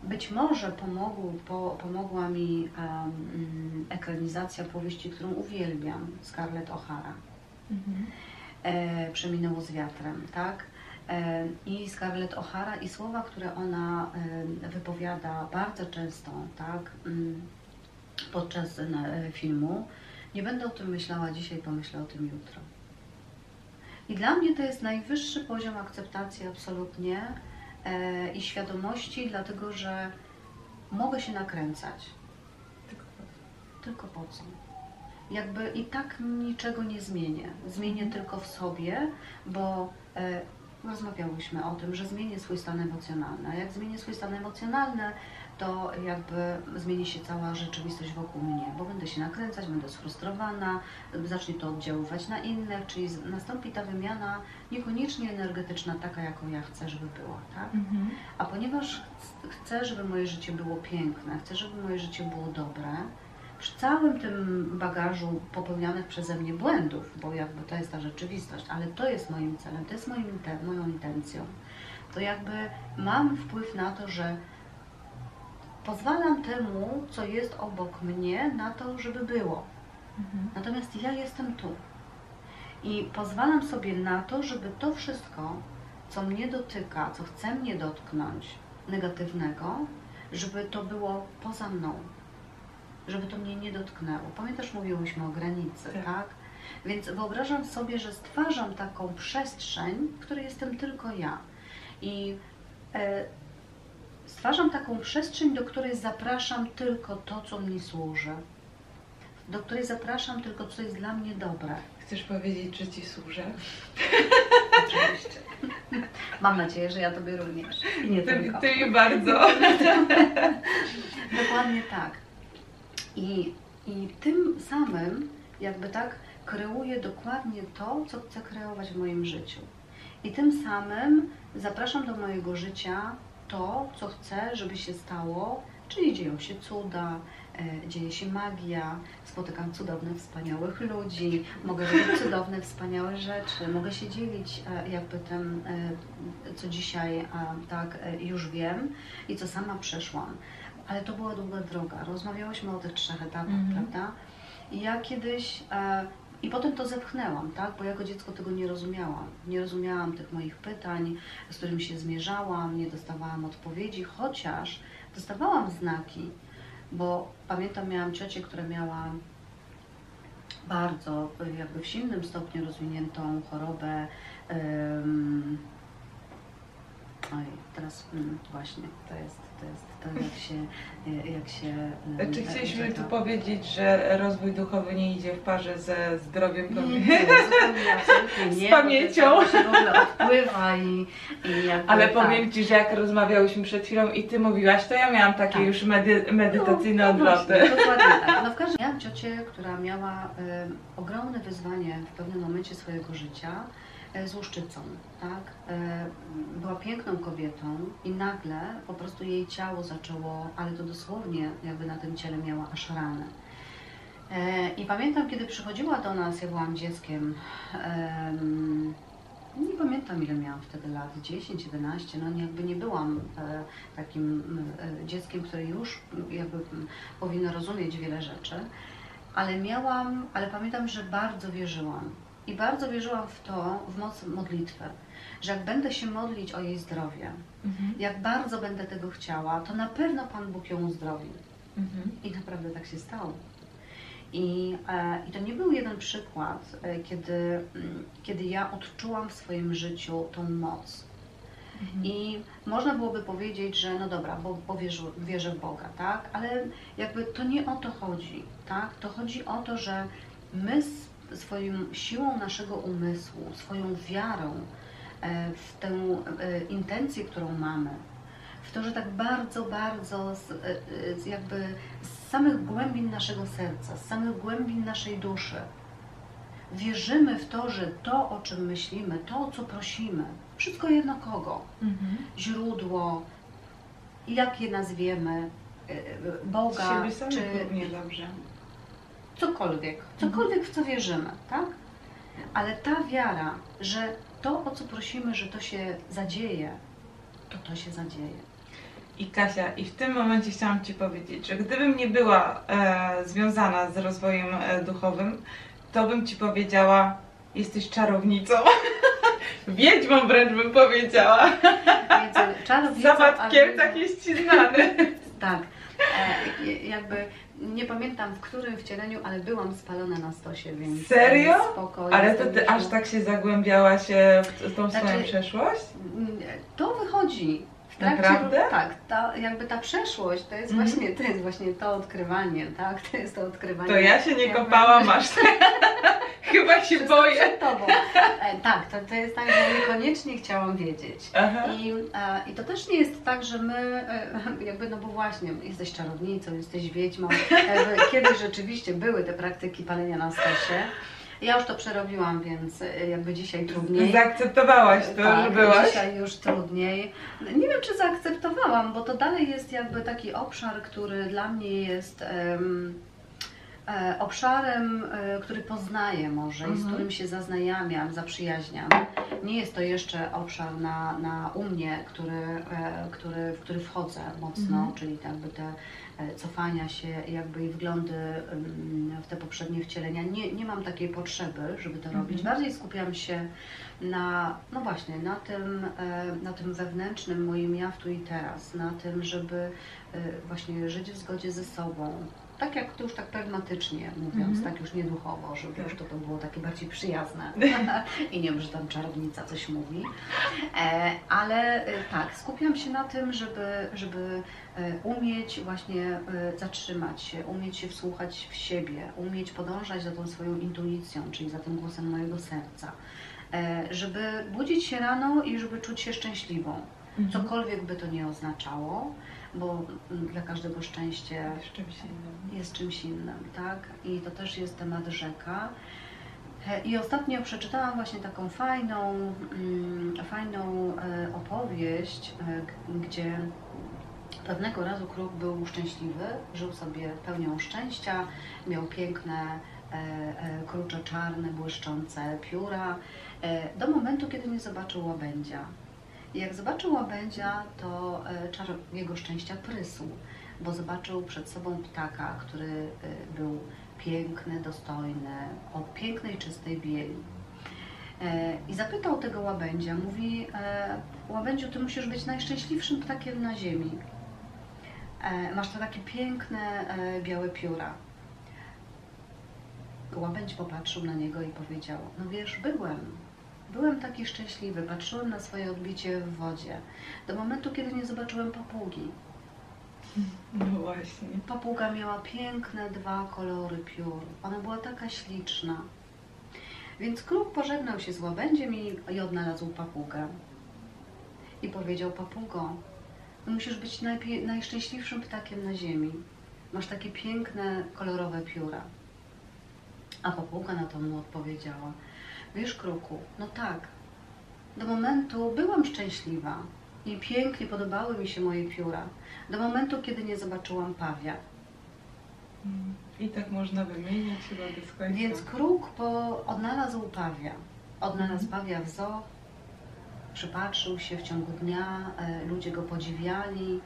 być może pomogł, po, pomogła mi mm, ekranizacja powieści, którą uwielbiam, Scarlett O'Hara. Mhm. E, Przeminęło z wiatrem, tak? E, I Scarlett O'Hara i słowa, które ona e, wypowiada bardzo często, tak? mm, Podczas e, filmu. Nie będę o tym myślała dzisiaj, pomyślę o tym jutro. I dla mnie to jest najwyższy poziom akceptacji absolutnie i świadomości, dlatego że mogę się nakręcać. Tylko po co? Jakby i tak niczego nie zmienię. Zmienię tylko w sobie, bo e, rozmawiałyśmy o tym, że zmienię swój stan emocjonalny. A jak zmienię swój stan emocjonalny, to jakby zmieni się cała rzeczywistość wokół mnie, bo będę się nakręcać, będę sfrustrowana, zacznie to oddziaływać na innych, czyli nastąpi ta wymiana niekoniecznie energetyczna, taka jaką ja chcę, żeby była, tak? Mhm. A ponieważ ch- chcę, żeby moje życie było piękne, chcę, żeby moje życie było dobre, przy całym tym bagażu popełnianych przeze mnie błędów, bo jakby to jest ta rzeczywistość, ale to jest moim celem, to jest moim, moją intencją, to jakby mam wpływ na to, że pozwalam temu, co jest obok mnie, na to, żeby było. Mhm. Natomiast ja jestem tu. I pozwalam sobie na to, żeby to wszystko, co mnie dotyka, co chce mnie dotknąć negatywnego, żeby to było poza mną. Żeby to mnie nie dotknęło. Pamiętasz, mówiłyśmy o granicy, Tak. tak? Więc wyobrażam sobie, że stwarzam taką przestrzeń, w której jestem tylko ja. I e, stwarzam taką przestrzeń, do której zapraszam tylko to, co mi służy. Do której zapraszam tylko, co jest dla mnie dobre. Chcesz powiedzieć, że ci służę? Oczywiście. Mam nadzieję, że ja Tobie również. I nie tylko. ty mi bardzo. Dokładnie tak. I, I tym samym jakby tak kreuję dokładnie to, co chcę kreować w moim życiu. I tym samym zapraszam do mojego życia to, co chcę, żeby się stało, czyli dzieją się cuda, e, dzieje się magia, spotykam cudownych, wspaniałych ludzi, mogę robić cudowne, wspaniałe rzeczy, mogę się dzielić e, jakby tym, e, co dzisiaj tak już wiem i co sama przeszłam. Ale to była długa droga. Rozmawiałyśmy o tych trzech etapach, Mhm. prawda? I ja kiedyś i potem to zepchnęłam, tak? Bo jako dziecko tego nie rozumiałam. Nie rozumiałam tych moich pytań, z którymi się zmierzałam, nie dostawałam odpowiedzi, chociaż dostawałam znaki, bo pamiętam, miałam ciocię, która miała bardzo jakby w silnym stopniu rozwiniętą chorobę. ym, Oj, teraz mm, właśnie to jest, to jest to, jak się, y, jak się. ym, Czy chcieliśmy tu powiedzieć, że rozwój duchowy nie idzie w parze ze zdrowiem kobiety? nie, Z to pamięcią. tak się w ogóle odpływa i, i jakby, Ale tak. powiem Ci, że jak rozmawiałyśmy przed chwilą i Ty mówiłaś, to ja miałam takie Tak. już medy- medytacyjne no, odloty. Właśnie, dokładnie tak. No w każdym miałam ciocię, która miała em, ogromne wyzwanie w pewnym momencie swojego życia e, z łuszczycą, tak? E, była piękną kobietą i nagle po prostu jej ciało zaczęło, ale to dosłownie jakby na tym ciele miała aż rany. E, I pamiętam, kiedy przychodziła do nas, ja byłam dzieckiem, em, nie pamiętam ile miałam wtedy lat, 10, 11, no jakby nie byłam takim dzieckiem, które już jakby powinno rozumieć wiele rzeczy, ale miałam, ale pamiętam, że bardzo wierzyłam i bardzo wierzyłam w to, w moc modlitwy, że jak będę się modlić o jej zdrowie, Mhm. jak bardzo będę tego chciała, to na pewno Pan Bóg ją uzdrowi. Mhm. I naprawdę tak się stało. I, e, I to nie był jeden przykład, e, kiedy, mm, kiedy ja odczułam w swoim życiu tą moc. Mhm. I można byłoby powiedzieć, że no dobra, bo, bo wierzę, wierzę w Boga, tak? Ale jakby to nie o to chodzi, tak? To chodzi o to, że my z swoją siłą naszego umysłu, swoją wiarą e, w tę e, intencję, którą mamy, w to, że tak bardzo, bardzo z, e, z jakby z samych głębin naszego serca, z samych głębin naszej duszy, wierzymy w to, że to, o czym myślimy, to, o co prosimy, wszystko jedno kogo, Mhm. źródło, jak je nazwiemy, Boga, czy równie dobrze. Cokolwiek, cokolwiek w co wierzymy, tak? Ale ta wiara, że to, o co prosimy, że to się zadzieje, to to się zadzieje. I Kasia, i w tym momencie chciałam Ci powiedzieć, że gdybym nie była e, związana z rozwojem e, duchowym, to bym Ci powiedziała, jesteś czarownicą. Wiedźmą wręcz bym powiedziała. Więc czarownica, Zawadkiem a- tak jest Ci znany. Tak. E, jakby nie pamiętam w którym wcieleniu, ale byłam spalona na stosie, więc Serio? e, spoko. Ale to Ty aż tak się zagłębiałaś e, w tą swoją Znaczy, przeszłość? Mm, To wychodzi. Trakcie, Naprawdę? Tak, ta, jakby ta przeszłość to jest, Mhm. właśnie, to jest właśnie to odkrywanie, tak? To jest to odkrywanie. To ja się nie jakby- kopałam aż tak. Chyba się boję. przed tobą. E, tak, to, to jest tak, że niekoniecznie chciałam wiedzieć. I, e, I to też nie jest tak, że my, e, jakby, no bo właśnie, jesteś czarownicą, jesteś wiedźmą. Jakby, kiedyś rzeczywiście były te praktyki palenia na stosie. Ja już to przerobiłam, więc e, jakby dzisiaj trudniej. Zaakceptowałaś to, tak, że byłaś? dzisiaj już trudniej. Nie wiem, czy zaakceptowałam, bo to dalej jest jakby taki obszar, który dla mnie jest e, obszarem, e, który poznaję może i z Mhm. którym się zaznajamiam, zaprzyjaźniam. Nie jest to jeszcze obszar na, na u mnie, który, e, który, w który wchodzę mocno, Mhm. czyli jakby te e, cofania się jakby i wglądy em, w te poprzednie wcielenia. Nie, nie mam takiej potrzeby, żeby to Mhm. robić. Bardziej skupiam się na, no właśnie, na tym, e, na tym wewnętrznym moim ja w tu i teraz, na tym, żeby e, właśnie żyć w zgodzie ze sobą. Tak jak to już tak pragmatycznie mówiąc, Mhm. tak już nieduchowo, żeby Tak. już to, to było takie bardziej przyjazne i nie, że tam czarownica coś mówi. E, ale e, tak, skupiam się na tym, żeby, żeby e, umieć właśnie e, zatrzymać się, umieć się wsłuchać w siebie, umieć podążać za tą swoją intuicją, czyli za tym głosem mojego serca. E, żeby budzić się rano i żeby czuć się szczęśliwą. Mhm. Cokolwiek by to nie oznaczało, bo mm, dla każdego szczęście Z czymś innym. jest czymś innym, tak? I to też jest temat rzeka. E, I ostatnio przeczytałam właśnie taką fajną, mm, fajną e, opowieść, e, gdzie Pewnego razu kruk był szczęśliwy, żył sobie pełnią szczęścia, miał piękne, krucze czarne, błyszczące pióra, do momentu, kiedy nie zobaczył łabędzia. Jak zobaczył łabędzia, to e, czar jego szczęścia prysł, bo zobaczył przed sobą ptaka, który e, był piękny, dostojny, o pięknej, czystej bieli. E, I zapytał tego łabędzia, mówi, łabędziu, ty musisz być najszczęśliwszym ptakiem na ziemi. Masz takie piękne, białe pióra. Łabędź popatrzył na niego i powiedział, no wiesz, byłem. Byłem taki szczęśliwy, patrzyłem na swoje odbicie w wodzie. Do momentu, kiedy nie zobaczyłem papugi. No właśnie. Papuga miała piękne dwa kolory piór. Ona była taka śliczna. Więc kruk pożegnał się z łabędziem i, i odnalazł papugę. I powiedział, papugo, musisz być najszczęśliwszym ptakiem na ziemi. Masz takie piękne, kolorowe pióra. A papuga na to mu odpowiedziała, wiesz kruku, no tak, do momentu byłam szczęśliwa i pięknie podobały mi się moje pióra. Do momentu, kiedy nie zobaczyłam pawia. I tak można wymieniać chyba do końca. Więc kruk po, odnalazł pawia. Odnalazł Mhm. pawia w zoo, przypatrzył się w ciągu dnia, e, ludzie go podziwiali,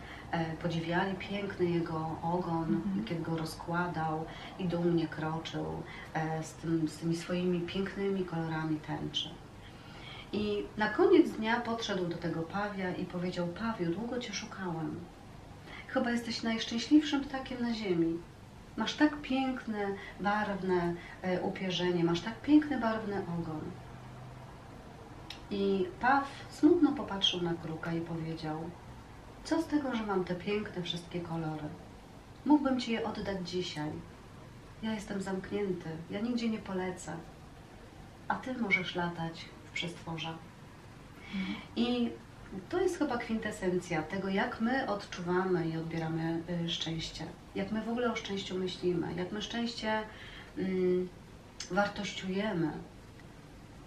podziwiali piękny jego ogon, Mhm. kiedy go rozkładał i dumnie kroczył e, z, tym, z tymi swoimi pięknymi kolorami tęczy. I na koniec dnia podszedł do tego pawia i powiedział: Pawiu, długo cię szukałem. Chyba jesteś najszczęśliwszym ptakiem na ziemi. Masz tak piękne, barwne e, upierzenie, masz tak piękny, barwny ogon. I Paw smutno popatrzył na kruka i powiedział: Co z tego, że mam te piękne wszystkie kolory? Mógłbym ci je oddać dzisiaj. Ja jestem zamknięty, ja nigdzie nie polecę, a ty możesz latać w przestworza. I to jest chyba kwintesencja tego, jak my odczuwamy i odbieramy y, szczęście. Jak my w ogóle o szczęściu myślimy, jak my szczęście mm, wartościujemy.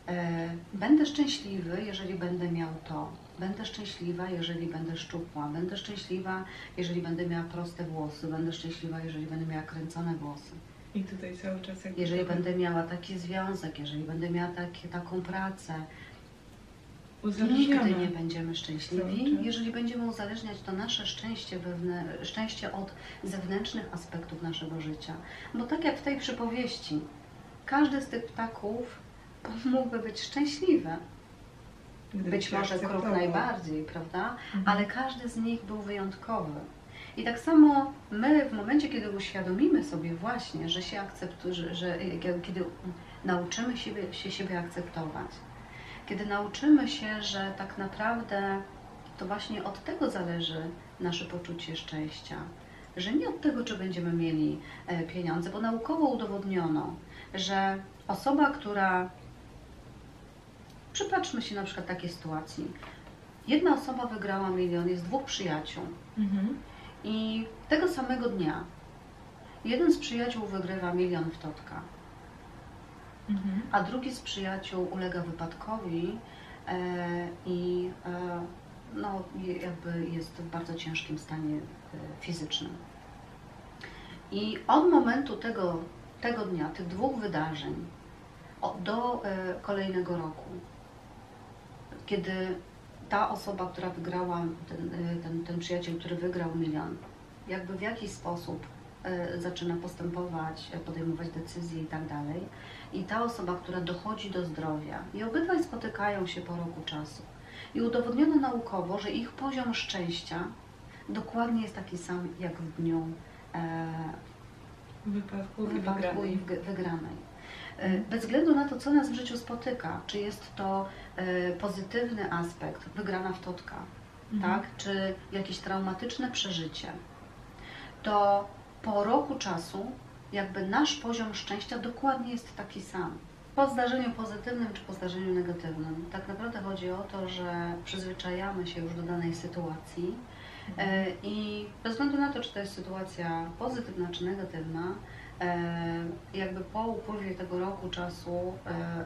E, Będę szczęśliwy, jeżeli będę miał to. Będę szczęśliwa, jeżeli będę szczupła. Będę szczęśliwa, jeżeli będę miała proste włosy. Będę szczęśliwa, jeżeli będę miała kręcone włosy. I tutaj cały czas jakby Jeżeli to będę miała taki związek, jeżeli będę miała takie, taką pracę. Nigdy nie będziemy szczęśliwi, jeżeli będziemy uzależniać to nasze szczęście, wewnę, szczęście od zewnętrznych aspektów naszego życia. Bo tak jak w tej przypowieści, każdy z tych ptaków mógłby być szczęśliwy. Być może kruk akceptował. najbardziej, prawda? Mhm. Ale każdy z nich był wyjątkowy. I tak samo my w momencie, kiedy uświadomimy sobie właśnie, że się akceptuje, że, że kiedy nauczymy siebie, się siebie akceptować, kiedy nauczymy się, że tak naprawdę to właśnie od tego zależy nasze poczucie szczęścia, że nie od tego, czy będziemy mieli e, pieniądze, bo naukowo udowodniono, że osoba, która Przypatrzmy się na przykład takiej sytuacji. Jedna osoba wygrała milion, jest dwóch przyjaciół Mhm. i tego samego dnia jeden z przyjaciół wygrywa milion w totka, Mhm. a drugi z przyjaciół ulega wypadkowi e, i e, no, jakby jest w bardzo ciężkim stanie e, fizycznym. I od momentu tego, tego dnia, tych dwóch wydarzeń do e, kolejnego roku, kiedy ta osoba, która wygrała, ten, e, ten, ten przyjaciel, który wygrał milion, jakby w jakiś sposób e, zaczyna postępować, e, podejmować decyzje i tak dalej. I ta osoba, która dochodzi do zdrowia, i obydwaj spotykają się po roku czasu. I udowodniono naukowo, że ich poziom szczęścia dokładnie jest taki sam jak w dniu e, wypadku, i wypadku wygranej. i wg- wygranej. E, Bez względu na to, co nas w życiu spotyka, czy jest to e, pozytywny aspekt, wygrana w totka, Mhm. tak, czy jakieś traumatyczne przeżycie, to po roku czasu jakby nasz poziom szczęścia dokładnie jest taki sam. Po zdarzeniu pozytywnym czy po zdarzeniu negatywnym. Tak naprawdę chodzi o to, że przyzwyczajamy się już do danej sytuacji e, i bez względu na to, czy to jest sytuacja pozytywna czy negatywna, jakby po upływie tego roku czasu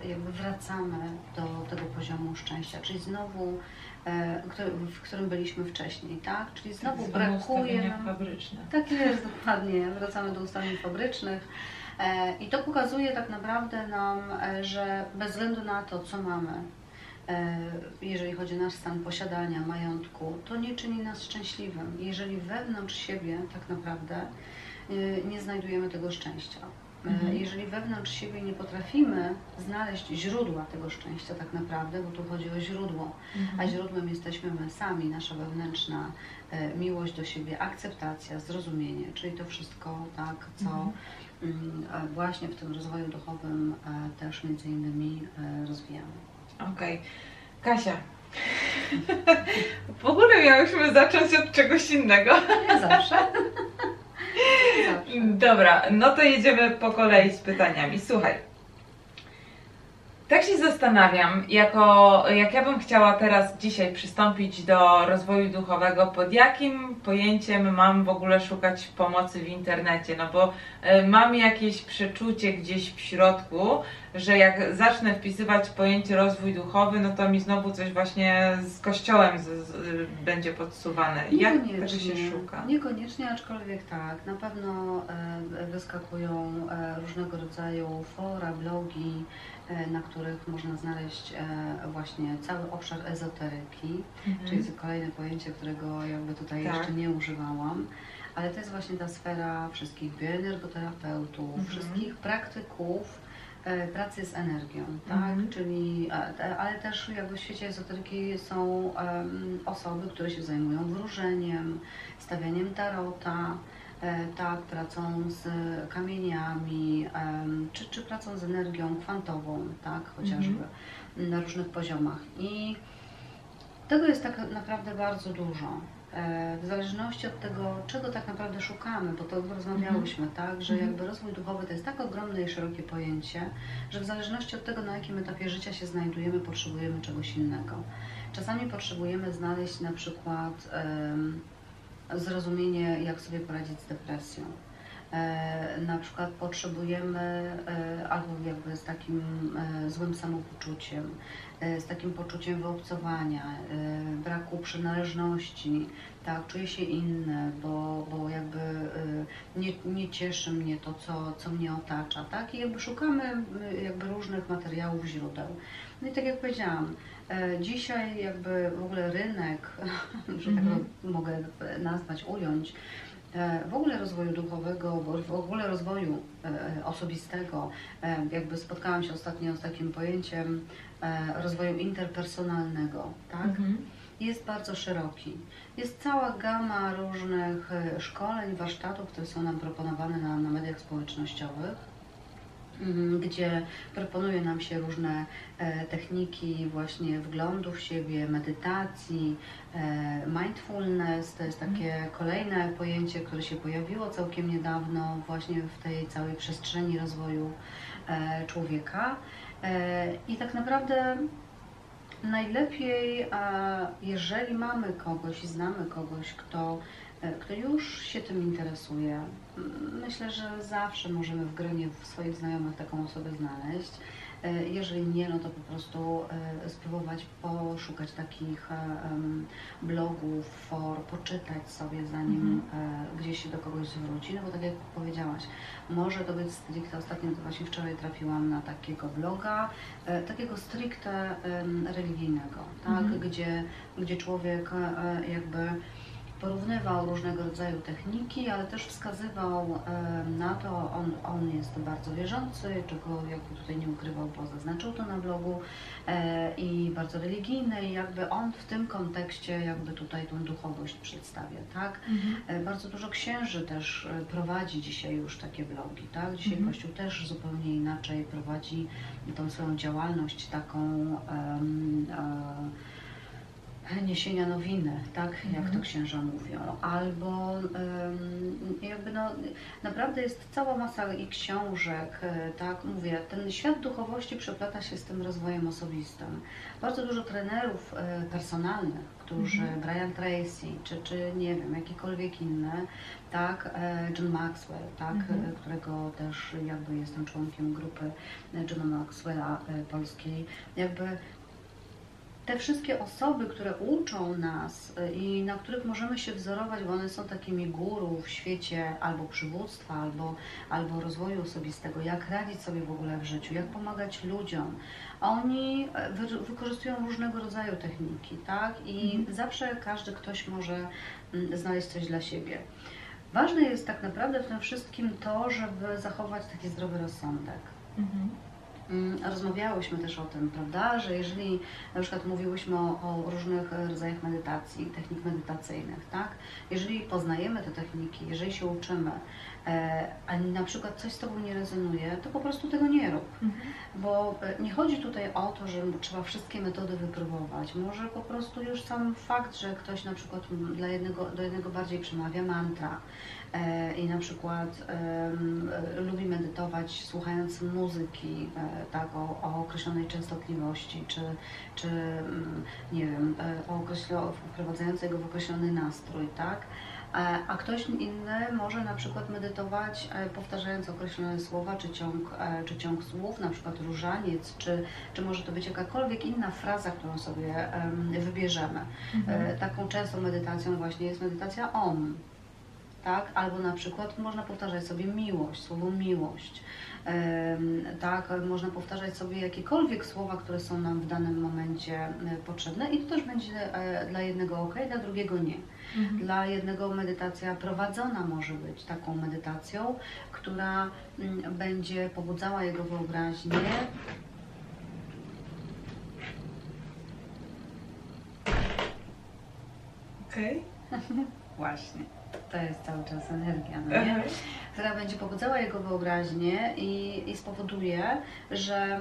e, jakby wracamy do tego poziomu szczęścia, czyli znowu, e, w którym byliśmy wcześniej, tak? Czyli znowu brakuje nam... fabryczne. Tak jest, dokładnie. Wracamy do ustawień fabrycznych. E, I to pokazuje tak naprawdę nam, e, że bez względu na to, co mamy, e, jeżeli chodzi o nasz stan posiadania, majątku, to nie czyni nas szczęśliwym. Jeżeli wewnątrz siebie tak naprawdę e, nie znajdujemy tego szczęścia. E, Mhm. Jeżeli wewnątrz siebie nie potrafimy znaleźć źródła tego szczęścia tak naprawdę, bo tu chodzi o źródło, a źródłem jesteśmy my sami, nasza wewnętrzna e, miłość do siebie, akceptacja, zrozumienie, czyli to wszystko, tak, co Mhm. mm, właśnie w tym rozwoju duchowym e, też między innymi e, rozwijamy. Okej. Kasia. W ogóle miałyśmy zacząć od czegoś innego. Zawsze. Nie zawsze. Dobra, no to jedziemy po kolei z pytaniami. Słuchaj. Tak się zastanawiam, jako, jak ja bym chciała teraz dzisiaj przystąpić do rozwoju duchowego, pod jakim pojęciem mam w ogóle szukać pomocy w internecie? No bo e, mam jakieś przeczucie gdzieś w środku, że jak zacznę wpisywać pojęcie rozwój duchowy, no to mi znowu coś właśnie z kościołem z, z, będzie podsuwane. Jak tego się szuka? Niekoniecznie, aczkolwiek tak. Na pewno e, wyskakują e, różnego rodzaju fora, blogi, na których można znaleźć e, właśnie cały obszar ezoteryki, czyli jest kolejne pojęcie, którego jakby tutaj Tak. jeszcze nie używałam. Ale to jest właśnie ta sfera wszystkich bioenergoterapeutów, Mhm. wszystkich praktyków e, pracy z energią, tak? Mhm. Czyli, e, ale też jakby w świecie ezoteryki są osoby, które się zajmują wróżeniem, stawianiem tarota, e, tak, pracą z kamieniami, czy, czy pracą z energią kwantową, tak, chociażby na różnych poziomach. I tego jest tak naprawdę bardzo dużo. E, W zależności od tego, czego tak naprawdę szukamy, bo to rozmawiałyśmy, tak, że Mhm. jakby rozwój duchowy to jest tak ogromne i szerokie pojęcie, że w zależności od tego, na jakim etapie życia się znajdujemy, potrzebujemy czegoś innego. Czasami potrzebujemy znaleźć na przykład zrozumienie, jak sobie poradzić z depresją. E, na przykład potrzebujemy e, albo jakby z takim e, złym samopoczuciem, z takim poczuciem wyobcowania, braku przynależności, tak, czuję się inny, bo, bo jakby nie, nie cieszy mnie to, co, co mnie otacza, tak, i jakby szukamy jakby różnych materiałów, źródeł. No i tak jak powiedziałam, dzisiaj jakby w ogóle rynek, że tak Mhm. mogę nazwać, ująć, e, w ogóle rozwoju duchowego, w ogóle rozwoju e, osobistego, e, jakby spotkałam się ostatnio z takim pojęciem e, rozwoju interpersonalnego, tak? Mhm. Jest bardzo szeroki. Jest cała gama różnych e, szkoleń, warsztatów, które są nam proponowane na, na mediach społecznościowych mm, gdzie proponuje nam się różne e, techniki właśnie wglądu w siebie, medytacji, e, mindfulness, to jest takie kolejne pojęcie, które się pojawiło całkiem niedawno właśnie w tej całej przestrzeni rozwoju e, człowieka. I tak naprawdę najlepiej, jeżeli mamy kogoś i znamy kogoś, kto, kto już się tym interesuje, myślę, że zawsze możemy w gronie swoich znajomych taką osobę znaleźć. E, Jeżeli nie, no to po prostu e, spróbować poszukać takich e, blogów, for, poczytać sobie zanim e, gdzieś się do kogoś zwróci, no bo tak jak powiedziałaś, może to być stricte, ostatnio to właśnie wczoraj trafiłam na takiego bloga, e, takiego stricte religijnego, tak, Mhm. gdzie, gdzie człowiek e, jakby porównywał różnego rodzaju techniki, ale też wskazywał na to, on, on jest bardzo wierzący, czego jakby tutaj nie ukrywał, bo zaznaczył to na blogu e, i bardzo religijny i jakby on w tym kontekście jakby tutaj tą duchowość przedstawia, tak? E, Bardzo dużo księży też e, prowadzi dzisiaj już takie blogi, tak? Dzisiaj Mhm. Kościół też zupełnie inaczej prowadzi tą swoją działalność taką em, e, niesienia nowiny, tak jak Mhm. to księża mówią, albo jakby no, naprawdę jest cała masa i książek, e, tak mówię, ten świat duchowości przeplata się z tym rozwojem osobistym. Bardzo dużo trenerów e, personalnych, którzy, Mhm. Brian Tracy, czy, czy nie wiem, jakikolwiek inny, tak, e, John Maxwell, tak, Mhm. którego też jakby jestem członkiem grupy Johna Maxwella polskiej, jakby te wszystkie osoby, które uczą nas y, i na których możemy się wzorować, bo one są takimi guru w świecie albo przywództwa, albo, albo rozwoju osobistego, jak radzić sobie w ogóle w życiu, jak pomagać ludziom. Oni e, wy, wykorzystują różnego rodzaju techniki, tak? I Mhm. zawsze każdy ktoś może mm, znaleźć coś dla siebie. Ważne jest tak naprawdę w tym wszystkim to, żeby zachować taki zdrowy rozsądek. Mhm. Mm, Rozmawiałyśmy też o tym, prawda, że jeżeli na przykład mówiłyśmy o, o różnych rodzajach medytacji, technik medytacyjnych, tak? Jeżeli poznajemy te techniki, jeżeli się uczymy, e, a na przykład coś z Tobą nie rezonuje, to po prostu tego nie rób. Mhm. Bo e, nie chodzi tutaj o to, że trzeba wszystkie metody wypróbować. Może po prostu już sam fakt, że ktoś na przykład dla jednego, do jednego bardziej przemawia mantra i na przykład e, lubi medytować słuchając muzyki e, tak, o, o określonej częstotliwości, czy, czy mm, nie wiem, e, o określo, wprowadzającej go w określony nastrój, tak? E, A ktoś inny może na przykład medytować e, powtarzając określone słowa, czy ciąg, e, czy ciąg słów, na przykład różaniec, czy, czy może to być jakakolwiek inna fraza, którą sobie em, wybierzemy. Mhm. E, Taką częstą medytacją właśnie jest medytacja OM. Tak? Albo na przykład można powtarzać sobie miłość, słowo miłość. Tak, można powtarzać sobie jakiekolwiek słowa, które są nam w danym momencie e, potrzebne i to też będzie e, dla jednego ok, dla drugiego nie. Mhm. Dla jednego medytacja prowadzona może być taką medytacją, która mm, będzie pobudzała jego wyobraźnię. Okej. Właśnie, to jest cały czas energia, no nie? Która będzie pobudzała jego wyobraźnię i, i spowoduje, że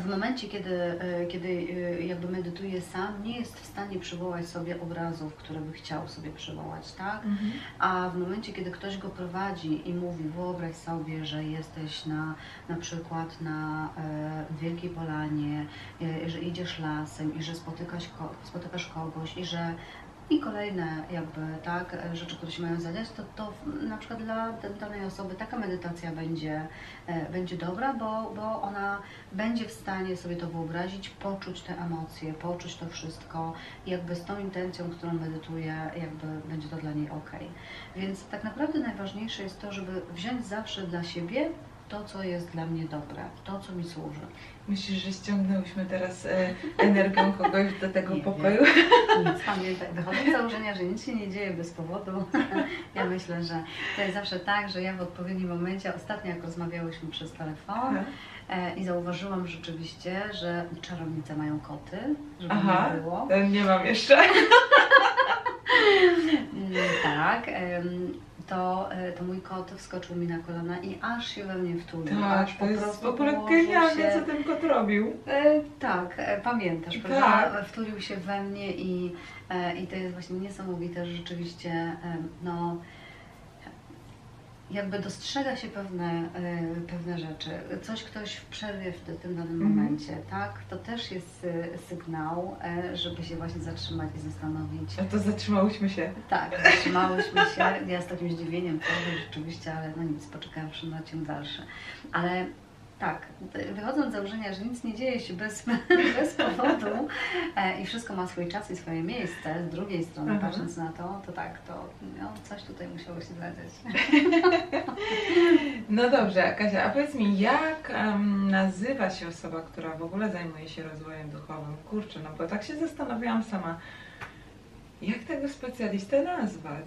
w momencie, kiedy, e, kiedy e, jakby medytuje sam, nie jest w stanie przywołać sobie obrazów, które by chciał sobie przywołać, tak? Mhm. A w momencie, kiedy ktoś go prowadzi i mówi, wyobraź sobie, że jesteś na, na przykład na e, Wielkiej Polanie, e, że idziesz lasem i że spotykasz, ko- spotykasz kogoś i że i kolejne jakby tak rzeczy, które się mają zadać, to, to na przykład dla danej osoby taka medytacja będzie, e, będzie dobra, bo, bo ona będzie w stanie sobie to wyobrazić, poczuć te emocje, poczuć to wszystko jakby z tą intencją, którą medytuje, jakby będzie to dla niej ok. Więc tak naprawdę najważniejsze jest to, żeby wziąć zawsze dla siebie to, co jest dla mnie dobre, to, co mi służy. Myślisz, że ściągnęłyśmy teraz e, energią kogoś do tego Nie pokoju? Nic, pamiętaj, wychodzę z założenia, że nic się nie dzieje bez powodu. Ja myślę, że to jest zawsze tak, że ja w odpowiednim momencie, ostatnio jak rozmawiałyśmy przez telefon e, i zauważyłam rzeczywiście, że czarownice mają koty, żeby Aha. nie było. E, Nie mam jeszcze. Mm, Tak, em, to, e, to mój kot wskoczył mi na kolana i aż się we mnie wtulił. Tak, aż to jest w prostu ogóle położył genialnie, się- co ten kot robił. E, tak, e, pamiętasz, Tak. prawda? Wtulił się we mnie i, e, i to jest właśnie niesamowite, że rzeczywiście e, no, jakby dostrzega się pewne, e, pewne rzeczy. Coś ktoś w przerwie w tym danym Mhm. momencie, tak? To też jest e, sygnał, e, żeby się właśnie zatrzymać i zastanowić. No to zatrzymałyśmy się. Tak, zatrzymałyśmy się. Ja z takim zdziwieniem powiem rzeczywiście, ale no nic, poczekawszy na ciąg dalszy. Ale tak, wychodząc z założenia, że nic nie dzieje się bez, bez powodu e, i wszystko ma swój czas i swoje miejsce, z drugiej strony Aha. patrząc na to, to tak, to no, coś tutaj musiało się zadziać. No dobrze, Kasia, a powiedz mi, jak em, nazywa się osoba, która w ogóle zajmuje się rozwojem duchowym? Kurczę, no bo tak się zastanawiałam sama, jak tego specjalistę nazwać?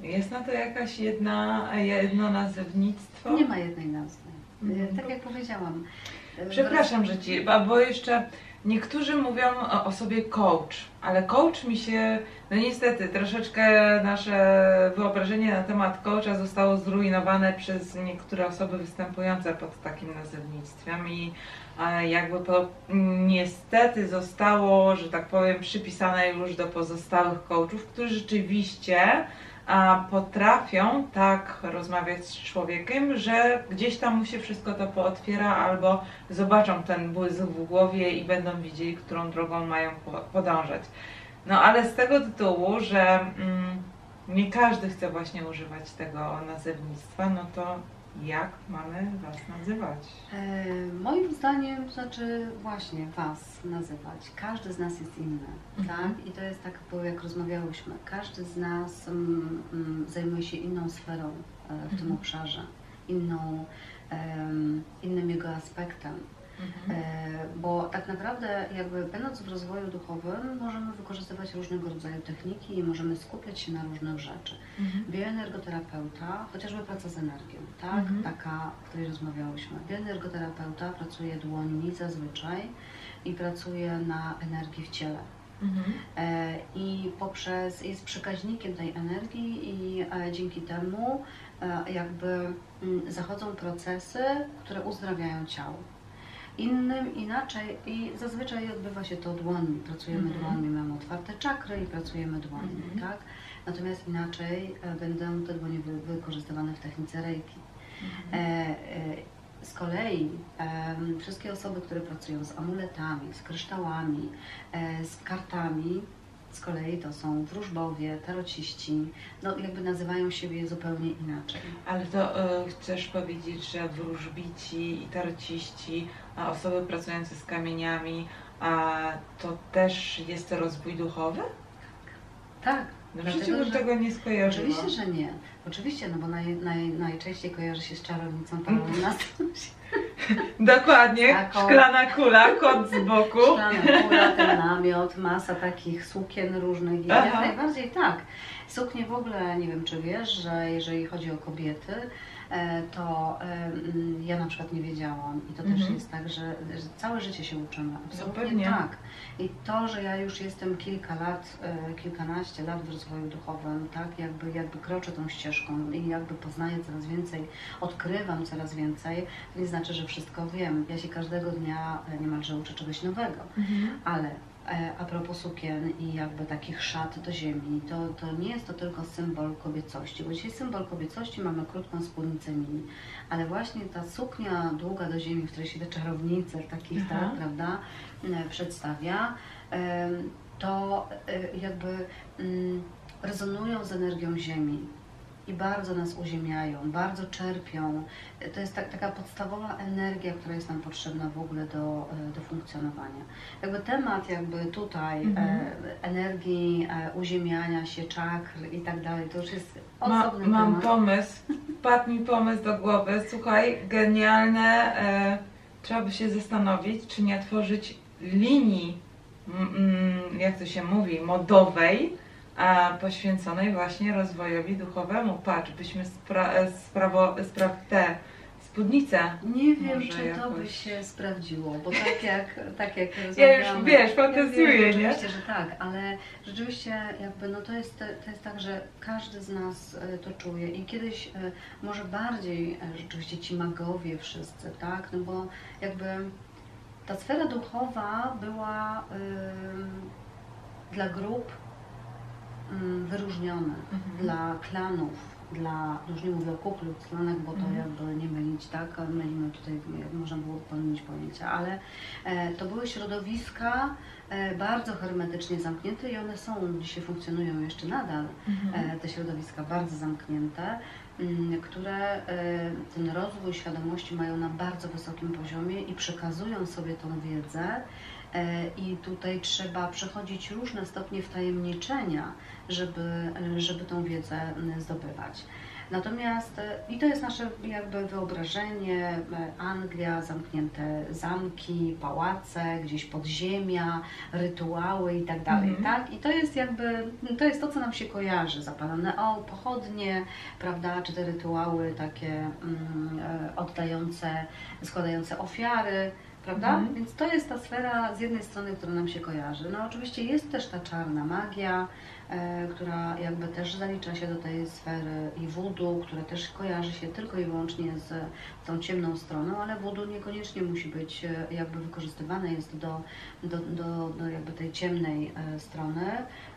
Jest na to jakaś jedna, jedno nazewnictwo? Nie ma jednej nazwy. Mhm. Tak jak powiedziałam. e, Przepraszam, że ci, bo jeszcze Niektórzy mówią o, sobie coach, ale coach mi się, no niestety, troszeczkę nasze wyobrażenie na temat coacha zostało zrujnowane przez niektóre osoby występujące pod takim nazewnictwem i jakby to niestety zostało, że tak powiem, przypisane już do pozostałych coachów, którzy rzeczywiście a potrafią tak rozmawiać z człowiekiem, że gdzieś tam mu się wszystko to pootwiera, albo zobaczą ten błysk w głowie i będą widzieli, którą drogą mają po- podążać. No ale z tego tytułu, że mm, nie każdy chce właśnie używać tego nazewnictwa, no to jak mamy Was nazywać? E, moim zdaniem, to znaczy właśnie Was nazywać. Każdy z nas jest inny, Mhm. tak? I to jest tak, bo jak rozmawiałyśmy, każdy z nas mm, mm, zajmuje się inną sferą e, w tym Mhm. obszarze, inną, em, innym jego aspektem. Mhm. E, Bo tak naprawdę, jakby będąc w rozwoju duchowym, możemy wykorzystywać różnego rodzaju techniki i możemy skupiać się na różnych rzeczach. Mhm. Bioenergoterapeuta, chociażby praca z energią, tak? Mhm. Taka, o której rozmawiałyśmy. Bioenergoterapeuta pracuje dłońmi zazwyczaj i pracuje na energii w ciele. Mhm. E, I poprzez, jest przekaźnikiem tej energii i e, dzięki temu jakby mm, zachodzą procesy, które uzdrawiają ciało. Innym inaczej i zazwyczaj odbywa się to dłońmi. Pracujemy Mhm. dłońmi, mamy otwarte czakry i pracujemy dłońmi, Mhm. tak? Natomiast inaczej e, będą te dłonie wy, wykorzystywane w technice reiki. E, e, z kolei em, wszystkie osoby, które pracują z amuletami, z kryształami, e, z kartami, z kolei to są wróżbowie, tarociści, no jakby nazywają siebie zupełnie inaczej. Ale to e, chcesz powiedzieć, że wróżbici i tarciści, a osoby pracujące z kamieniami, a to też jest rozwój duchowy? Tak, w życiu bym że- tego nie skojarzyła. oczywiście, że nie. Oczywiście, no bo naj, naj, najczęściej kojarzy się z czarownicą Parolinastą. Dokładnie, Taką- szklana kula, kot z boku. Szklana kula, ten namiot, masa takich sukien różnych i jak najbardziej tak. Suknie w ogóle, nie wiem czy wiesz, że jeżeli chodzi o kobiety, to e, mm, ja na przykład nie wiedziałam i to też Mhm. jest tak, że, że całe życie się uczymy. Absolutnie tak. I to, że ja już jestem kilka lat, e, kilkanaście lat w rozwoju duchowym, tak, jakby, jakby kroczę tą ścieżką i jakby poznaję coraz więcej, odkrywam coraz więcej, to nie znaczy, że wszystko wiem. Ja się każdego dnia e, niemalże uczę czegoś nowego. Mhm. Ale e, a propos sukien i jakby takich szat do ziemi, to, to nie jest to tylko symbol kobiecości, bo dzisiaj symbol kobiecości mamy krótką spódnicę mini, ale właśnie ta suknia długa do ziemi, w której się te czarownice takich, Aha. tak, prawda, e, przedstawia, em, to e, jakby mm, rezonują z energią ziemi i bardzo nas uziemiają, bardzo czerpią. To jest tak, taka podstawowa energia, która jest nam potrzebna w ogóle do, e, do funkcjonowania. Jakby temat jakby tutaj Mhm. e, energii, e, uziemiania się, czakr i tak dalej, to już jest Ma, osobny mam temat. pomysł, wpadł mi pomysł do głowy. Słuchaj, genialne. E, trzeba by się zastanowić, czy nie tworzyć linii, mm, mm, jak to się mówi, modowej, a poświęconej właśnie rozwojowi duchowemu. Patrz, byśmy spra- sprawo- spra- te spódnice. Nie wiem, czy to jakoś. by się sprawdziło, bo tak jak, tak jak Ja już, wiesz, Ja fantazjuję, wiem, nie? Oczywiście, że tak, ale rzeczywiście jakby no to jest, to jest tak, że każdy z nas e, to czuje i kiedyś e, może bardziej e, rzeczywiście ci magowie wszyscy, tak, no bo jakby ta sfera duchowa była ym, dla grup ym, wyróżniona, Mhm. dla klanów, dla, już nie mówię o Ku Klux Klanach, bo to Mhm. jakby nie mylić, tak, mylimy tutaj, można było pomylić pojęcia, ale e, to były środowiska e, bardzo hermetycznie zamknięte i one są, dzisiaj funkcjonują jeszcze nadal, Mhm. e, te środowiska bardzo zamknięte, mm, które e, ten rozwój świadomości mają na bardzo wysokim poziomie i przekazują sobie tą wiedzę. e, I tutaj trzeba przechodzić różne stopnie wtajemniczenia, żeby, e, żeby tą wiedzę m, zdobywać. Natomiast, e, i to jest nasze jakby wyobrażenie, e, Anglia, zamknięte zamki, pałace, gdzieś podziemia, rytuały i tak dalej, Mhm. tak? I to jest jakby, to jest to, co nam się kojarzy, zapalone o, pochodnie, prawda, czy te rytuały takie mm, e, oddające, składające ofiary, prawda? Mhm. Więc to jest ta sfera z jednej strony, która nam się kojarzy. No oczywiście jest też ta czarna magia, e, która jakby też zalicza się do tej sfery i voodoo, która też kojarzy się tylko i wyłącznie z tą ciemną stroną, ale voodoo niekoniecznie musi być e, jakby wykorzystywane jest do, do, do, do jakby tej ciemnej e, strony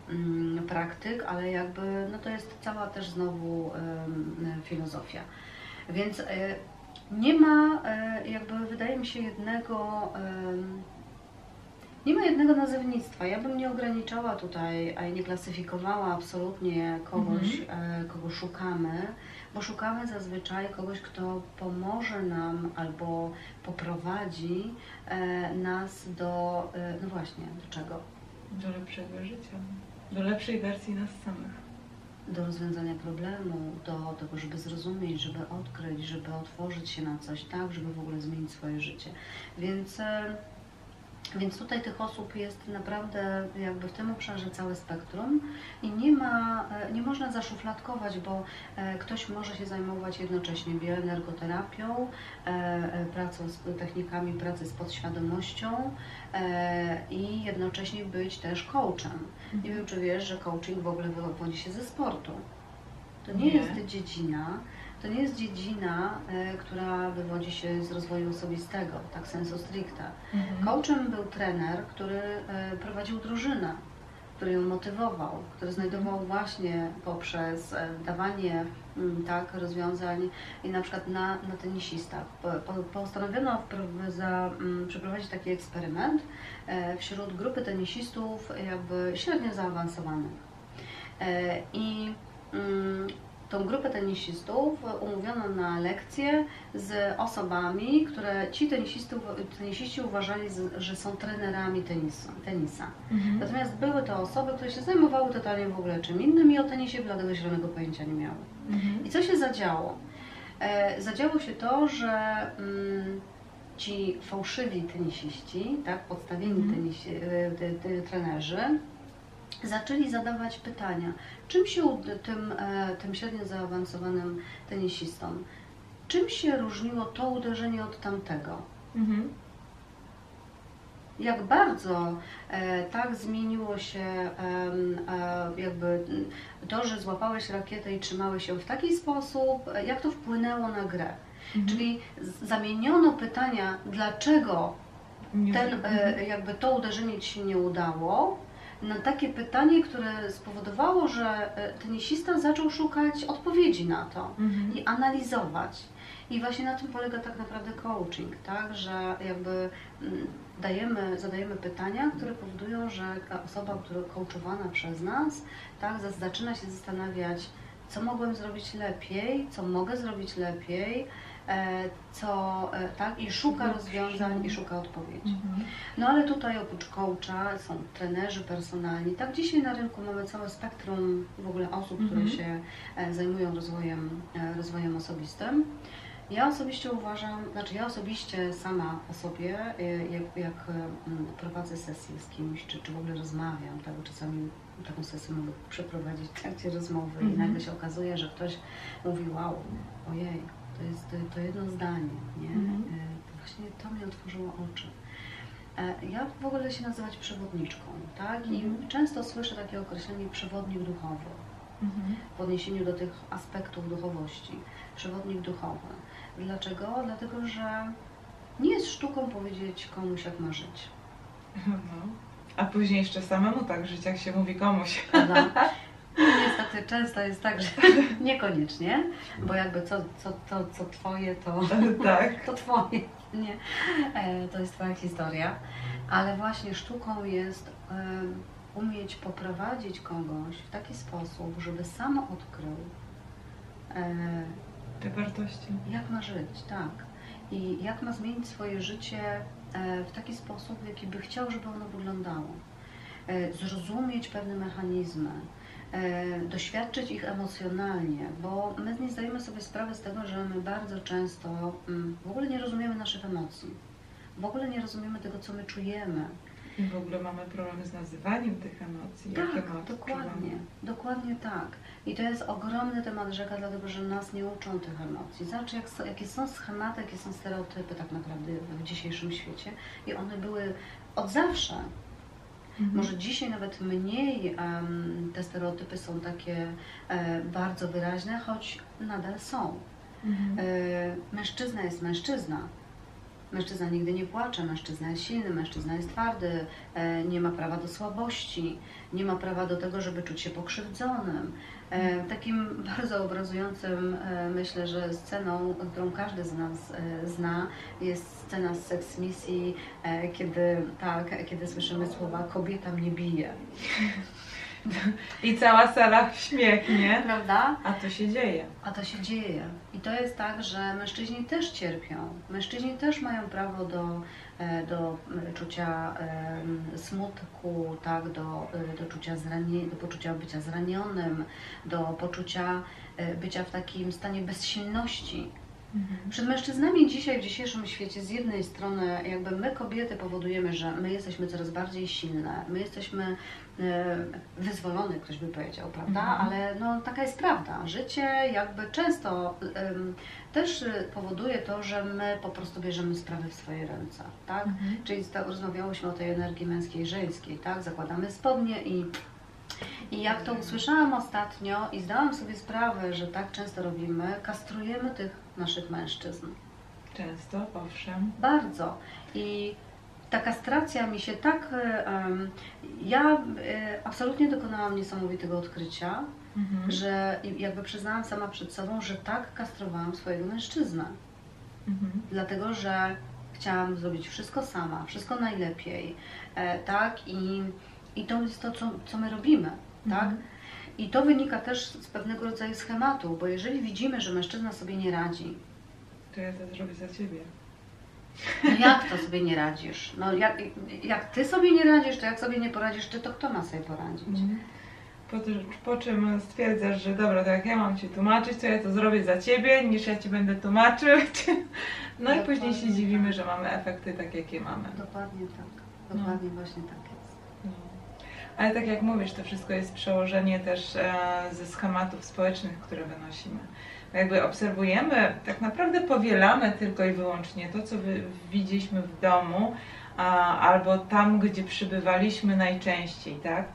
mm, praktyk, ale jakby no to jest cała też znowu filozofia. Więc e, nie ma e, jakby wydaje mi się jednego nie ma jednego nazewnictwa. Ja bym nie ograniczała tutaj, a nie klasyfikowała absolutnie kogoś, e, kogo szukamy, bo szukamy zazwyczaj kogoś, kto pomoże nam albo poprowadzi e, nas do, no właśnie, do czego? Do lepszego życia, do lepszej wersji nas samych. Do rozwiązania problemu, do tego, żeby zrozumieć, żeby odkryć, żeby otworzyć się na coś, tak, żeby w ogóle zmienić swoje życie. Więc, e, więc tutaj tych osób jest naprawdę jakby w tym obszarze całe spektrum i nie ma, e, nie można zaszufladkować, bo e, ktoś może się zajmować jednocześnie bioenergoterapią, e, pracą z technikami pracy z podświadomością i jednocześnie być też coachem. Nie wiem, czy wiesz, że coaching w ogóle wywodzi się ze sportu. To nie, Nie. jest dziedzina, to nie jest dziedzina, e, która wywodzi się z rozwoju osobistego, tak sensu stricte. Mhm. Coachem był trener, który e, prowadził drużynę, który ją motywował, który znajdował właśnie poprzez e, dawanie mm, tak, rozwiązań i na przykład na, na tenisistach. Po- po- Postanowiono za, mm, przeprowadzić taki eksperyment wśród grupy tenisistów jakby średnio zaawansowanych. I mm, tą grupę tenisistów umówiono na lekcję z osobami, które ci tenisistów, tenisiści uważali, że są trenerami tenisu, tenisa. Mhm. Natomiast były to osoby, które się zajmowały totalnie w ogóle czym innym i o tenisie bladego zielonego pojęcia nie miały. Mhm. I co się zadziało? E, zadziało się to, że mm, ci fałszywi tenisiści, tak, podstawieni Mhm. tenisi, e, te, te, trenerzy, zaczęli zadawać pytania, czym się tym, e, tym średnio zaawansowanym tenisistom, czym się różniło to uderzenie od tamtego? Mhm. jak bardzo e, tak zmieniło się e, jakby to, że złapałeś rakietę i trzymałeś ją w taki sposób, jak to wpłynęło na grę. Mhm. Czyli zamieniono pytania, dlaczego ten, jakby to uderzenie Ci się nie udało, na takie pytanie, które spowodowało, że e, tenisista zaczął szukać odpowiedzi na to Mhm. i analizować. I właśnie na tym polega tak naprawdę coaching, tak? Że jakby mm, dajemy, zadajemy pytania, które powodują, że osoba, która coachowana przez nas, tak, za- zaczyna się zastanawiać, co mogłem zrobić lepiej, co mogę zrobić lepiej, co, e, tak, i szuka Dobrze. rozwiązań i szuka odpowiedzi. Mhm. No ale tutaj oprócz coacha są trenerzy personalni. Tak dzisiaj na rynku mamy całe spektrum w ogóle osób, które Mhm. się e, zajmują rozwojem, e, rozwojem osobistym. Ja osobiście uważam, znaczy ja osobiście sama o sobie, e, jak, jak e, prowadzę sesję z kimś, czy, czy w ogóle rozmawiam, tak, bo czasami taką sesję mogę przeprowadzić w trakcie rozmowy i Mhm. nagle się okazuje, że ktoś mówi, wow, ojej, to jest to, jedno zdanie, nie? Mhm. E, Właśnie to mi otworzyło oczy. E, Ja w ogóle się nazywać przewodniczką, tak? I Mhm. często słyszę takie określenie przewodnik duchowy Mhm. w odniesieniu do tych aspektów duchowości. Przewodnik duchowy. Dlaczego? Dlatego, że nie jest sztuką powiedzieć komuś, jak ma żyć. No. A później jeszcze samemu tak żyć, jak się mówi komuś. Prawda? Niestety często jest tak, że niekoniecznie, bo jakby co, co, to, co twoje, to tak. to twoje, nie? E, To jest twoja historia. Ale właśnie sztuką jest umieć poprowadzić kogoś w taki sposób, żeby sam odkrył, e, Te wartości. jak ma żyć, tak. I jak ma zmienić swoje życie e, w taki sposób, w jaki by chciał, żeby ono wyglądało. Zrozumieć pewne mechanizmy, doświadczyć ich emocjonalnie, bo my nie zdajemy sobie sprawy z tego, że my bardzo często mm, w ogóle nie rozumiemy naszych emocji. W ogóle nie rozumiemy tego, co my czujemy. I w ogóle mamy problem z nazywaniem tych emocji. Tak, dokładnie, dokładnie tak. I to jest ogromny temat rzeka, dlatego że nas nie uczą tych emocji. Zobacz, jak, jakie są schematy, jakie są stereotypy tak naprawdę w dzisiejszym świecie. I one były od zawsze. Mhm. Może dzisiaj nawet mniej em, te stereotypy są takie e, bardzo wyraźne, choć nadal są. Mhm. E, mężczyzna jest mężczyzna. Mężczyzna nigdy nie płacze, mężczyzna jest silny, mężczyzna jest twardy, e, nie ma prawa do słabości, nie ma prawa do tego, żeby czuć się pokrzywdzonym. E, takim bardzo obrazującym, e, myślę, że sceną, którą każdy z nas e, zna, jest scena z seks misji, kiedy, tak, kiedy słyszymy słowa kobieta mnie bije. I cała sala w śmiech, nie? Prawda? A to się dzieje. A to się dzieje. I to jest tak, że mężczyźni też cierpią. Mężczyźni też mają prawo do, do e, czucia em, smutku, tak, do, e, do, czucia zranie, do poczucia bycia zranionym, do poczucia e, bycia w takim stanie bezsilności. Przed mężczyznami dzisiaj w dzisiejszym świecie z jednej strony jakby my kobiety powodujemy, że my jesteśmy coraz bardziej silne, my jesteśmy wyzwolone, ktoś by powiedział, prawda? Mhm. Ale no taka jest prawda. Życie jakby często też e, powoduje to, że my po prostu bierzemy sprawy w swoje ręce, tak? Mhm. Czyli sta- rozmawiałyśmy o tej energii męskiej i żeńskiej, tak? Zakładamy spodnie i, i jak to usłyszałam ostatnio i zdałam sobie sprawę, że tak często robimy, kastrujemy tych naszych mężczyzn. Często, owszem. Bardzo. I ta kastracja mi się tak. em, ja e, absolutnie dokonałam niesamowitego odkrycia, Mhm. że i jakby przyznałam sama przed sobą, że tak kastrowałam swojego mężczyznę. Mhm. dlatego że chciałam zrobić wszystko sama, wszystko najlepiej, e, tak? I, I to jest to, co, co my robimy, tak? Mhm. I to wynika też z pewnego rodzaju schematu, bo jeżeli widzimy, że mężczyzna sobie nie radzi, To ja to zrobię za ciebie. no jak to sobie nie radzisz? No jak, jak ty sobie nie radzisz, to jak sobie nie poradzisz ty, to kto ma sobie poradzić? Po, po czym stwierdzasz, że dobra, to jak ja mam Ci tłumaczyć, to ja to zrobię za Ciebie, niż ja Ci będę tłumaczyć. No i później się Dokładnie dziwimy, tak. że mamy efekty takie, jakie mamy. Dokładnie tak. Dokładnie właśnie tak jest. No. Ale tak jak mówisz, to wszystko jest przełożenie też e, ze schematów społecznych, które wynosimy. Jakby obserwujemy, tak naprawdę powielamy tylko i wyłącznie to, co wy, widzieliśmy w domu, a, albo tam, gdzie przybywaliśmy najczęściej, tak?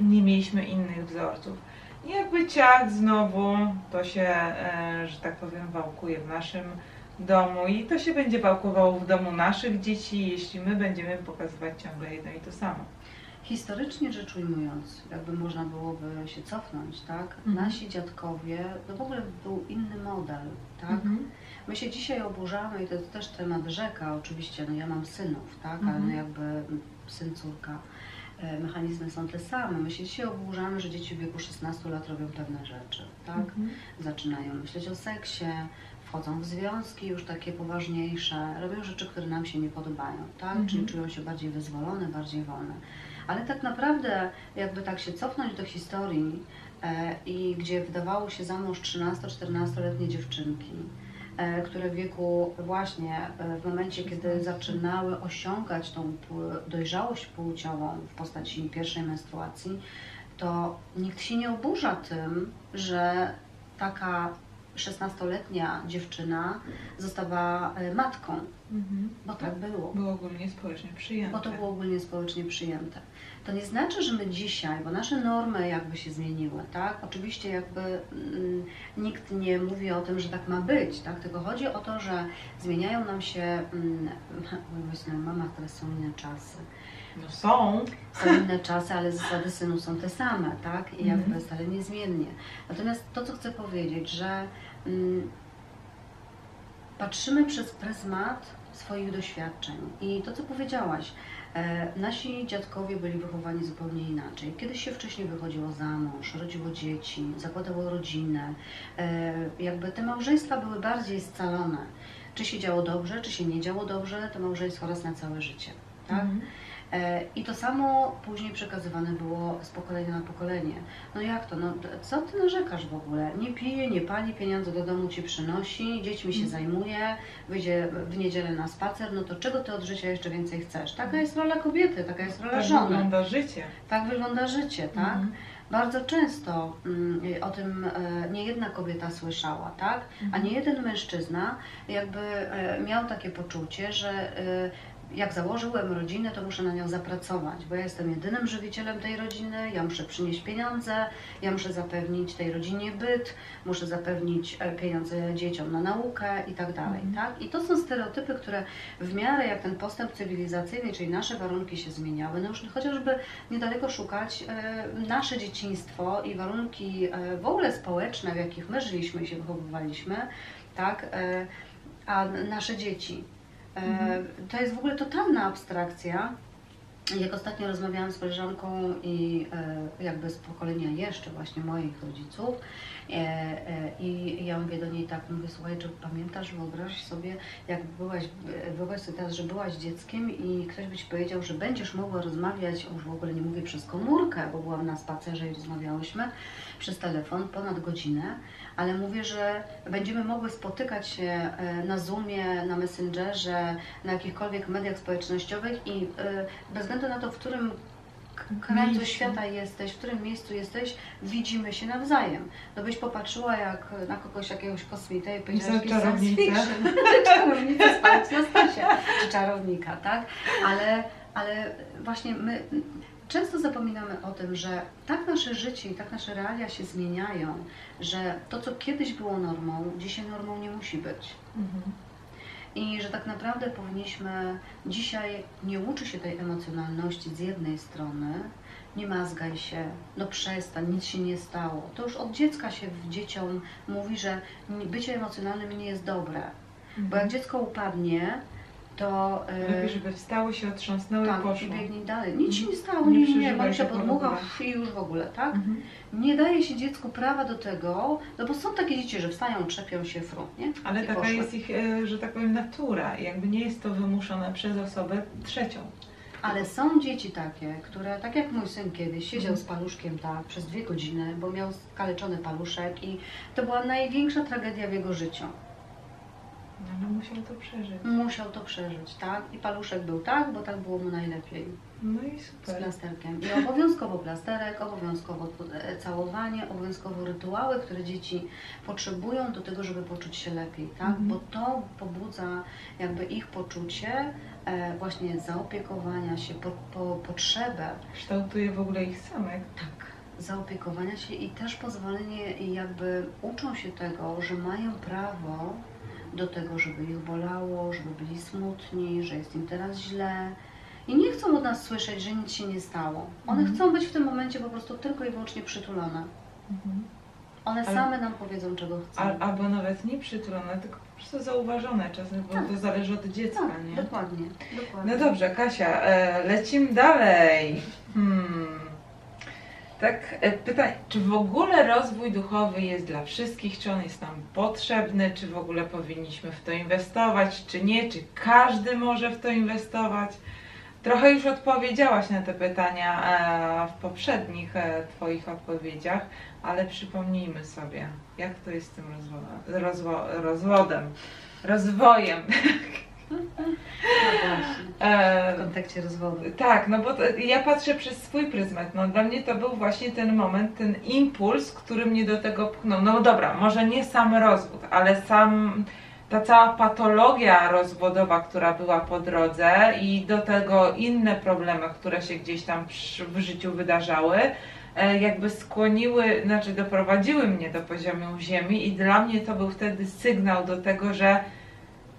Nie mieliśmy innych wzorców. I jakby ciach znowu to się, e, że tak powiem, wałkuje w naszym domu i to się będzie wałkowało w domu naszych dzieci, jeśli my będziemy pokazywać ciągle jedno i to samo. Historycznie rzecz ujmując, jakby można byłoby się cofnąć, tak? Mhm. Nasi dziadkowie, to w ogóle był inny model, tak? Mhm. My się dzisiaj oburzamy i to jest też temat rzeka, oczywiście, no ja mam synów, tak? Ale Mhm. no jakby syn, córka, mechanizmy są te same. My się dzisiaj oburzamy, że dzieci w wieku 16 lat robią pewne rzeczy, tak? Mhm. Zaczynają myśleć o seksie, wchodzą w związki już takie poważniejsze, robią rzeczy, które nam się nie podobają, tak? Mhm. Czyli czują się bardziej wyzwolone, bardziej wolne. Ale tak naprawdę, jakby tak się cofnąć do historii e, i gdzie wydawało się za mąż 13-14-letnie dziewczynki, e, które w wieku właśnie, e, w momencie, kiedy 16. zaczynały osiągać tą dojrzałość płciową w postaci pierwszej menstruacji, to nikt się nie oburza tym, że taka 16-letnia dziewczyna została e, matką, Mhm. bo tak było. Było ogólnie społecznie przyjęte. Bo to było ogólnie społecznie przyjęte. To nie znaczy, że my dzisiaj, bo nasze normy jakby się zmieniły, tak? Oczywiście jakby mm, nikt nie mówi o tym, że tak ma być, tak? Tylko chodzi o to, że zmieniają nam się, mm, myślę, mama, teraz są inne czasy. No są. Są inne czasy, ale zasady synu są te same, tak? I jakby Mhm. stale niezmiennie. Natomiast to, co chcę powiedzieć, że mm, patrzymy przez pryzmat swoich doświadczeń. I to, co powiedziałaś, nasi dziadkowie byli wychowani zupełnie inaczej. Kiedyś się wcześniej wychodziło za mąż, rodziło dzieci, zakładało rodzinę. E, jakby te małżeństwa były bardziej scalone. Czy się działo dobrze, czy się nie działo dobrze, to małżeństwo raz na całe życie. Tak? Mhm. E, I to samo później przekazywane było z pokolenia na pokolenie. No jak to? No, co ty narzekasz w ogóle? Nie pije, nie pali, pieniądze do domu ci przynosi, dziećmi się zajmuje, wyjdzie w niedzielę na spacer, no to czego ty od życia jeszcze więcej chcesz? Taka jest rola kobiety, taka jest rola Tak żony. wygląda życie. Tak wygląda życie, tak? Mhm. Bardzo często mm, o tym e, nie jedna kobieta słyszała, tak? A Mhm. nie jeden mężczyzna jakby e, miał takie poczucie, że jak założyłem rodzinę, to muszę na nią zapracować, bo ja jestem jedynym żywicielem tej rodziny, ja muszę przynieść pieniądze, ja muszę zapewnić tej rodzinie byt, muszę zapewnić e, pieniądze dzieciom na naukę i tak dalej, Mhm. tak? I to są stereotypy, które w miarę jak ten postęp cywilizacyjny, czyli nasze warunki się zmieniały, no już chociażby niedaleko szukać e, nasze dzieciństwo i warunki e, w ogóle społeczne, w jakich my żyliśmy i się wychowywaliśmy, tak, a nasze dzieci. Mhm. To jest w ogóle totalna abstrakcja. Jak ostatnio rozmawiałam z koleżanką i e, jakby z pokolenia jeszcze właśnie moich rodziców e, i ja mówię do niej tak, mówię słuchaj, czy pamiętasz, wyobraź sobie, jak byłaś, wyobraź sobie teraz, że byłaś dzieckiem i ktoś by Ci powiedział, że będziesz mogła rozmawiać, już w ogóle nie mówię przez komórkę, bo byłam na spacerze i rozmawiałyśmy przez telefon ponad godzinę, ale mówię, że będziemy mogły spotykać się e, na Zoomie, na Messengerze, na jakichkolwiek mediach społecznościowych i e, bez względu na to, w którym krańcu Miejscu. świata jesteś, w którym miejscu jesteś, widzimy się nawzajem. No byś popatrzyła jak na kogoś, jakiegoś kosmitę i powiedziałaś, Za jakiś science fiction. Czarownicę spać na stasie, czy czarownika, tak? Ale, ale właśnie my często zapominamy o tym, że tak nasze życie i tak nasze realia się zmieniają, że to, co kiedyś było normą, dzisiaj normą nie musi być. Mhm. I że tak naprawdę powinniśmy dzisiaj nie uczy się tej emocjonalności z jednej strony, nie mazgaj się, no przestań, nic się nie stało. To już od dziecka się w dzieciom mówi, że bycie emocjonalnym nie jest dobre. Bo jak dziecko upadnie, to e, Lepiej, żeby wstało się, otrząsnęło i tak, i poszło. biegnij dalej. Nic się nie stało, Nie nie, nie, w podmucha i już w ogóle, tak? Mhm. Nie daje się dziecku prawa do tego, no bo są takie dzieci, że wstają, trzepią się fru, nie? Ale I taka poszły. jest ich, e, że tak powiem, natura. Jakby nie jest to wymuszone przez osobę trzecią. Ale są dzieci takie, które, tak jak mój syn kiedyś, siedział Mhm. z paluszkiem tak przez dwie godziny, bo miał skaleczony paluszek i to była największa tragedia w jego życiu. No, ale musiał to przeżyć. Musiał to przeżyć, tak? I paluszek był tak, bo tak było mu najlepiej. No i Z super. plasterkiem. I obowiązkowo plasterek, obowiązkowo e, całowanie, obowiązkowo rytuały, które dzieci potrzebują do tego, żeby poczuć się lepiej, tak? Mhm. Bo to pobudza jakby ich poczucie e, właśnie zaopiekowania się, po, po, potrzebę Kształtuje w ogóle ich samych. tak, zaopiekowania się i też pozwolenie i jakby uczą się tego, że mają prawo do tego, żeby ich bolało, żeby byli smutni, że jest im teraz źle. I nie chcą od nas słyszeć, że nic się nie stało. One Mhm. chcą być w tym momencie po prostu tylko i wyłącznie przytulone. Mhm. One Ale- same nam powiedzą, czego chcą. Al, albo nawet nie przytulone, tylko po prostu zauważone czasem, bo Tak. to zależy od dziecka, tak, nie? dokładnie, dokładnie. No dobrze, Kasia, e, lecimy dalej. Hmm. Tak, e, pytanie, czy w ogóle rozwój duchowy jest dla wszystkich, czy on jest nam potrzebny, czy w ogóle powinniśmy w to inwestować, czy nie, czy każdy może w to inwestować? Trochę już odpowiedziałaś na te pytania e, w poprzednich e, Twoich odpowiedziach, ale przypomnijmy sobie, jak to jest z tym rozwo- rozwo- rozwodem, rozwojem. No E, w kontekście rozwodu. tak, no bo to, ja patrzę przez swój pryzmat. No dla mnie to był właśnie ten moment, ten impuls, który mnie do tego pchnął. No dobra, może nie sam rozwód, ale sam ta cała patologia rozwodowa, która była po drodze i do tego inne problemy, które się gdzieś tam w życiu wydarzały, e, jakby skłoniły, znaczy doprowadziły mnie do poziomu ziemi i dla mnie to był wtedy sygnał do tego, że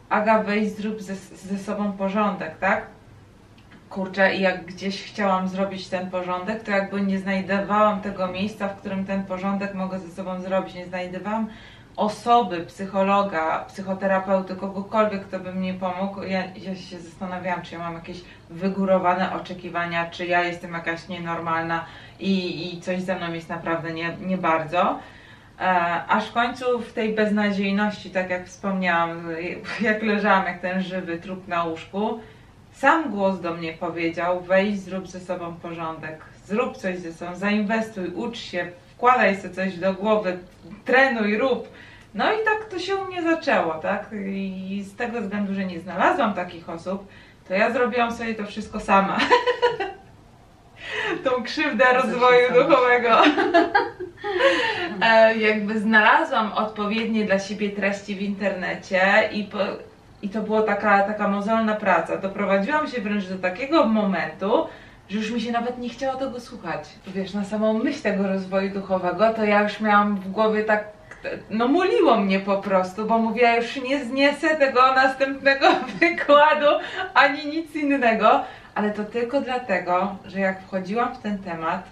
Aga, weź zrób ze, ze sobą porządek, tak? Kurczę, i jak gdzieś chciałam zrobić ten porządek, to jakby nie znajdowałam tego miejsca, w którym ten porządek mogę ze sobą zrobić. Nie znajdowałam osoby, psychologa, psychoterapeuty, kogokolwiek, kto by mnie pomógł. Ja, ja się zastanawiałam, czy ja mam jakieś wygórowane oczekiwania, czy ja jestem jakaś nienormalna i, i coś ze mną jest naprawdę nie, nie bardzo. E, aż w końcu w tej beznadziejności, tak jak wspomniałam, jak leżałam jak ten żywy trup na łóżku, sam głos do mnie powiedział: wejdź, zrób ze sobą porządek, zrób coś ze sobą, zainwestuj, ucz się, wkładaj sobie coś do głowy, trenuj, rób. No i tak to się u mnie zaczęło, tak? I z tego względu, że nie znalazłam takich osób, to ja zrobiłam sobie to wszystko sama. Tą krzywdę rozwoju duchowego. E, jakby znalazłam odpowiednie dla siebie treści w internecie i, po, i to była taka, taka mozolna praca. Doprowadziłam się wręcz do takiego momentu, że już mi się nawet nie chciało tego słuchać. Wiesz, na samą myśl tego rozwoju duchowego, to ja już miałam w głowie tak, no muliło mnie po prostu, bo mówiła, już nie zniesę tego następnego wykładu, ani nic innego. Ale to tylko dlatego, że jak wchodziłam w ten temat,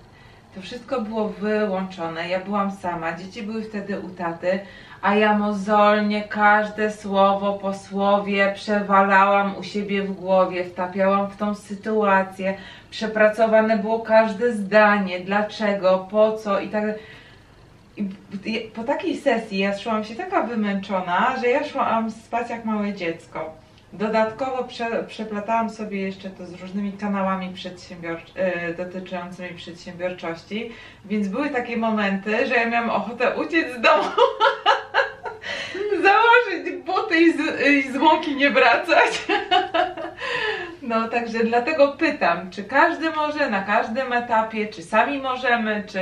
to wszystko było wyłączone. Ja byłam sama, dzieci były wtedy u taty, a ja mozolnie każde słowo po słowie przewalałam u siebie w głowie, wtapiałam w tą sytuację. Przepracowane było każde zdanie, dlaczego, po co i tak. I po takiej sesji ja szłam się taka wymęczona, że ja szłam spać jak małe dziecko. Dodatkowo prze, przeplatałam sobie jeszcze to z różnymi kanałami e, dotyczącymi przedsiębiorczości, więc były takie momenty, że ja miałam ochotę uciec z domu, założyć buty i z, i z łąki nie wracać. No także dlatego pytam, czy każdy może na każdym etapie, czy sami możemy, czy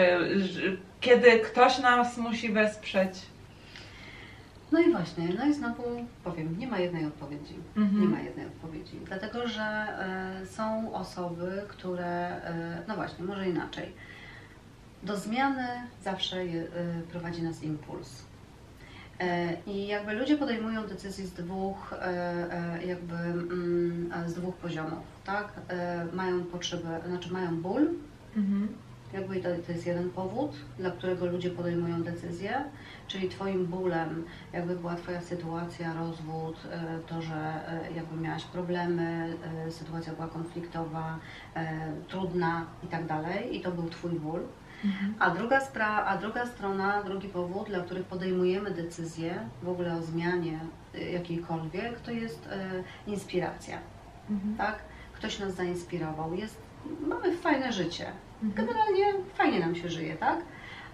kiedy ktoś nas musi wesprzeć? No i właśnie, no i znowu powiem, nie ma jednej odpowiedzi. Mhm. Nie ma jednej odpowiedzi. Dlatego, że e, są osoby, które, e, no właśnie, może inaczej. Do zmiany zawsze e, prowadzi nas impuls. I jakby ludzie podejmują decyzje z dwóch, jakby mm, z dwóch poziomów, tak? Mają potrzebę, znaczy mają ból, Mhm. Jakby to, to jest jeden powód, dla którego ludzie podejmują decyzje, czyli Twoim bólem jakby była Twoja sytuacja, rozwód, e, to, że e, jakby miałaś problemy, e, sytuacja była konfliktowa, trudna i tak dalej i to był Twój ból. Mhm. A druga, spra- a druga strona, drugi powód, dla których podejmujemy decyzję w ogóle o zmianie jakiejkolwiek, to jest inspiracja, Mhm. tak? Ktoś nas zainspirował, jest, mamy fajne życie, Mhm. Generalnie fajnie nam się żyje, tak?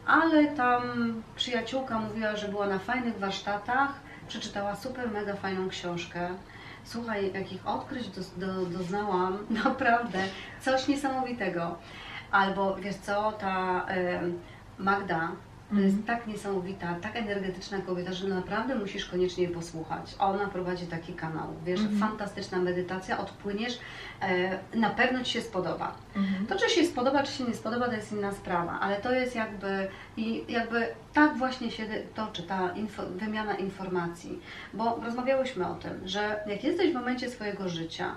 Ale tam przyjaciółka mówiła, że była na fajnych warsztatach, przeczytała super, mega fajną książkę. Słuchaj, jakich odkryć do, do, doznałam, naprawdę coś niesamowitego. Albo wiesz co, ta em, Magda to jest Mhm. tak niesamowita, tak energetyczna kobieta, że naprawdę musisz koniecznie jej posłuchać. Ona prowadzi taki kanał, wiesz, Mhm. fantastyczna medytacja, odpłyniesz, e, na pewno Ci się spodoba. Mhm. To, czy się spodoba, czy się nie spodoba, to jest inna sprawa, ale to jest jakby, i jakby tak właśnie się toczy ta info, wymiana informacji, bo rozmawiałyśmy o tym, że jak jesteś w momencie swojego życia,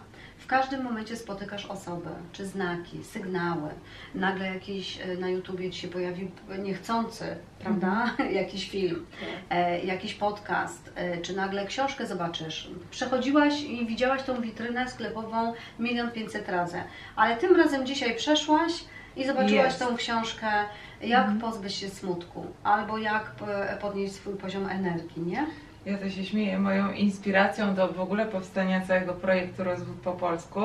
każdym momencie spotykasz osoby, czy znaki, sygnały, nagle jakiś e, na YouTubie Ci się pojawi niechcący, prawda, jakiś film, e, jakiś podcast, e, czy nagle książkę zobaczysz. Przechodziłaś i widziałaś tą witrynę sklepową milion pięćset razy, ale tym razem dzisiaj przeszłaś i zobaczyłaś Jest. tą książkę, jak Mhm. pozbyć się smutku, albo jak e, podnieść swój poziom energii, nie? Ja to się śmieję, moją inspiracją do w ogóle powstania całego projektu Rozwód po polsku,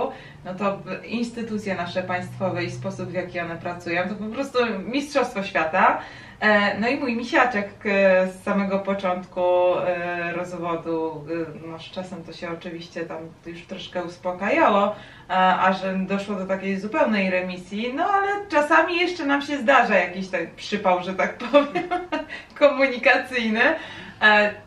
no to instytucje nasze państwowe i sposób w jaki one pracują, to po prostu mistrzostwo świata. E, No i mój misiaczek e, z samego początku e, rozwodu, no z czasem to się oczywiście tam już troszkę uspokajało, a że doszło do takiej zupełnej remisji, no ale czasami jeszcze nam się zdarza jakiś tak przypał, że tak powiem, komunikacyjny.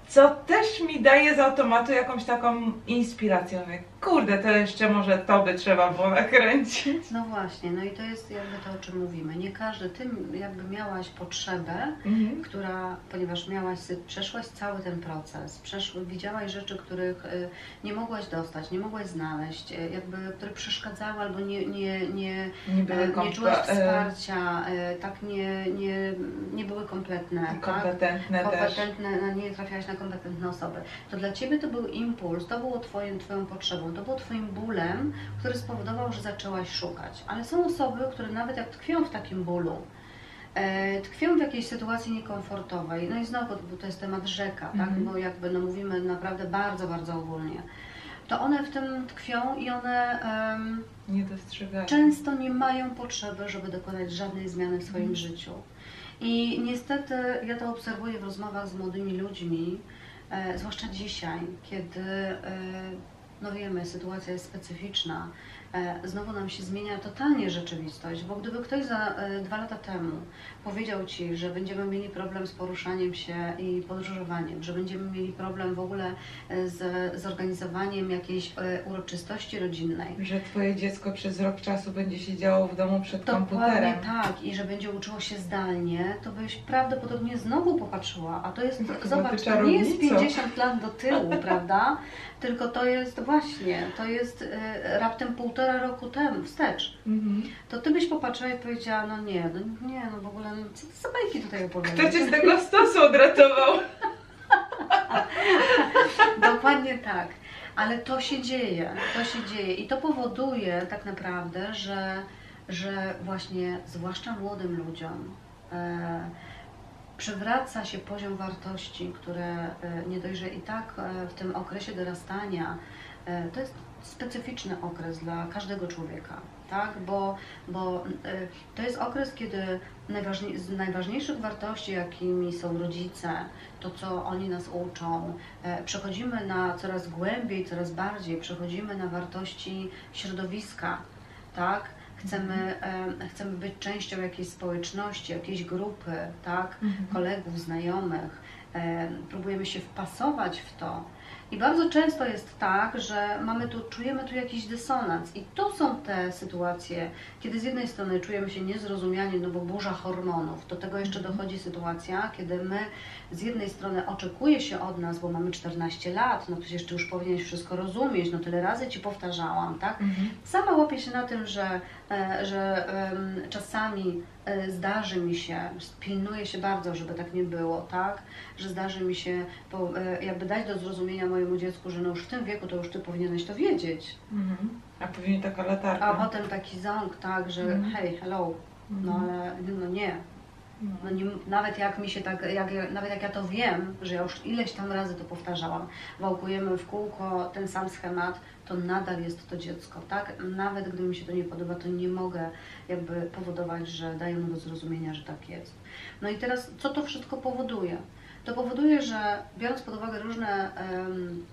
E, Co też mi daje z automatu jakąś taką inspirację. Mówię, kurde, to jeszcze może to by trzeba było nakręcić. No właśnie, no i to jest jakby to, o czym mówimy. Nie każdy, ty jakby miałaś potrzebę, Mhm. która, ponieważ miałaś, przeszłaś cały ten proces, przesz, widziałaś rzeczy, których y, nie mogłaś dostać, nie mogłaś znaleźć, y, jakby, które przeszkadzały albo nie, nie, nie, Nie e, nie czułaś e, wsparcia, e, tak nie, nie, nie były kompletne, tak? kompetentne też. kompetentne, no, nie trafiałaś na kompetentne osoby. To dla Ciebie to był impuls, to było twoim, Twoją potrzebą, to było Twoim bólem, który spowodował, że zaczęłaś szukać. Ale są osoby, które nawet jak tkwią w takim bólu, e, tkwią w jakiejś sytuacji niekomfortowej, no i znowu to jest temat rzeka, tak? Mhm. bo jakby no, mówimy naprawdę bardzo, bardzo ogólnie. to one w tym tkwią i one em, Nie często nie mają potrzeby, żeby dokonać żadnej zmiany w swoim Mhm. życiu. I niestety ja to obserwuję w rozmowach z młodymi ludźmi, e, zwłaszcza dzisiaj, kiedy, e, no wiemy, sytuacja jest specyficzna. E, znowu nam się zmienia totalnie rzeczywistość, bo gdyby ktoś za e, dwa lata temu powiedział Ci, że będziemy mieli problem z poruszaniem się i podróżowaniem, że będziemy mieli problem w ogóle e, z zorganizowaniem jakiejś e, uroczystości rodzinnej, Że twoje dziecko przez rok czasu będzie siedziało w domu przed Dokładnie komputerem. tak, i że będzie uczyło się zdalnie, to byś prawdopodobnie znowu popatrzyła. A to jest, Chyba ty zobacz, to nie jest czarownicą. 50 lat do tyłu, prawda? Tylko to jest właśnie, to jest e, raptem półtora roku temu, wstecz. Mhm. To ty byś popatrzyła i powiedziała, no nie, no nie, no w ogóle, no, co ty za bajki tutaj opowiadasz? Kto cię z tego stosu odratował? Dokładnie tak. Ale to się dzieje, to się dzieje i to powoduje tak naprawdę, że, że właśnie zwłaszcza młodym ludziom e, przywraca się poziom wartości, które e, nie dość, że i tak e, w tym okresie dorastania e, to jest specyficzny okres dla każdego człowieka, tak? Bo, bo e, to jest okres, kiedy najważniej, z najważniejszych wartości, jakimi są rodzice, to co oni nas uczą, e, przechodzimy na coraz głębiej, coraz bardziej, przechodzimy na wartości środowiska, tak? Chcemy, e, chcemy być częścią jakiejś społeczności, jakiejś grupy, tak? Mhm. kolegów, znajomych, e, próbujemy się wpasować w to. I bardzo często jest tak, że mamy tu, czujemy tu jakiś dysonans. I to są te sytuacje, kiedy z jednej strony czujemy się niezrozumiani, no bo burza hormonów. Do tego jeszcze dochodzi sytuacja, kiedy my z jednej strony oczekuje się od nas, bo mamy 14 lat, no przecież ty już powinieneś wszystko rozumieć, no tyle razy ci powtarzałam, tak? Mhm. Sama łapię się na tym, że, e, że czasami e, zdarzy mi się, pilnuję się bardzo, żeby tak nie było, tak? Że zdarzy mi się e, jakby dać do zrozumienia mojemu dziecku, że no już w tym wieku to już ty powinieneś to wiedzieć. Mhm. A później taka latarka. A potem taki ząg, tak, że Mhm. hej, hello, no Mhm. ale no nie. No. No nie, nawet jak mi się tak, jak, ja- nawet jak ja to wiem, że ja już ileś tam razy to powtarzałam, wałkujemy w kółko ten sam schemat, to nadal jest to dziecko, tak? Nawet gdy mi się to nie podoba, to nie mogę jakby powodować, że daję mu do zrozumienia, że tak jest. No i teraz, co to wszystko powoduje? To powoduje, że biorąc pod uwagę różne, mm,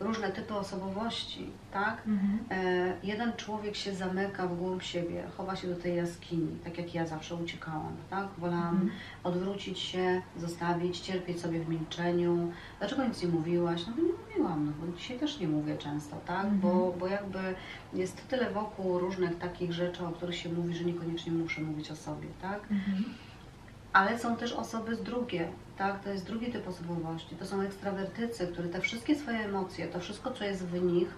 różne typy osobowości, tak? Mhm. E, jeden człowiek się zamyka w głąb siebie, chowa się do tej jaskini, tak jak ja zawsze uciekałam, tak? Wolałam Mhm. odwrócić się, zostawić, cierpieć sobie w milczeniu. Dlaczego nic nie mówiłaś? No bo nie mówiłam, no bo dzisiaj też nie mówię często, tak? Mhm. Bo, bo jakby jest tyle wokół różnych takich rzeczy, o których się mówi, że niekoniecznie muszę mówić o sobie, tak? Ale są też osoby z drugie, tak? To jest drugi typ osobowości. To są ekstrawertycy, które te wszystkie swoje emocje, to wszystko, co jest w nich,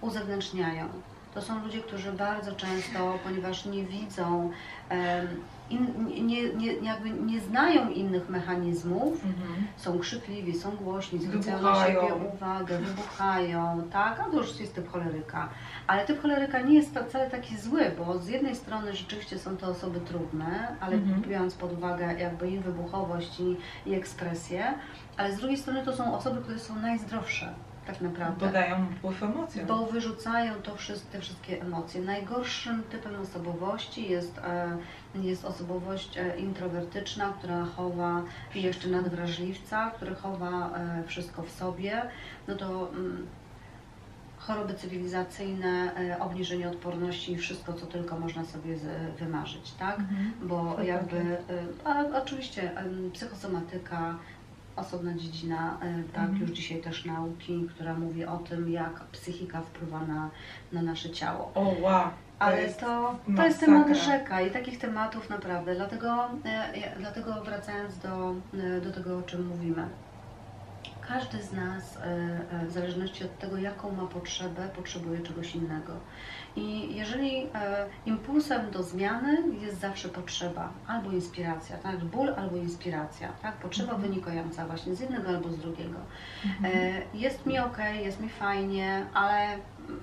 uzewnętrzniają. To są ludzie, którzy bardzo często, ponieważ nie widzą, in, nie, nie, jakby nie znają innych mechanizmów, Mhm. są krzypliwi, są głośni, zwracają na siebie uwagę, wybuchają, tak? A to już jest typ choleryka. Ale typ choleryka nie jest wcale taki zły, bo z jednej strony rzeczywiście są to osoby trudne, ale Mhm. biorąc pod uwagę jakby ich wybuchowość i, i ekspresję, ale z drugiej strony to są osoby, które są najzdrowsze tak naprawdę. Bo dają wpływ emocjom. Bo wyrzucają to wszystkie, te wszystkie emocje. Najgorszym typem osobowości jest, e, jest osobowość e, introwertyczna, która chowa jeszcze nadwrażliwca, który chowa e, wszystko w sobie. No to mm, choroby cywilizacyjne, e, obniżenie odporności i wszystko, co tylko można sobie wymarzyć, tak? Mhm. Bo jakby, a oczywiście psychosomatyka, osobna dziedzina, tak, Mhm. już dzisiaj też nauki, która mówi o tym, jak psychika wpływa na, na nasze ciało. O, wow. Ale jest to, to jest temat rzeka i takich tematów naprawdę. Dlatego, e, dlatego wracając do, e, do tego, o czym mówimy. Każdy z nas, e, w zależności od tego, jaką ma potrzebę, potrzebuje czegoś innego. I jeżeli impulsem do zmiany jest zawsze potrzeba, albo inspiracja, tak? ból albo inspiracja, tak? potrzeba Mhm. wynikająca właśnie z jednego albo z drugiego. Mhm. Jest mi ok, jest mi fajnie, ale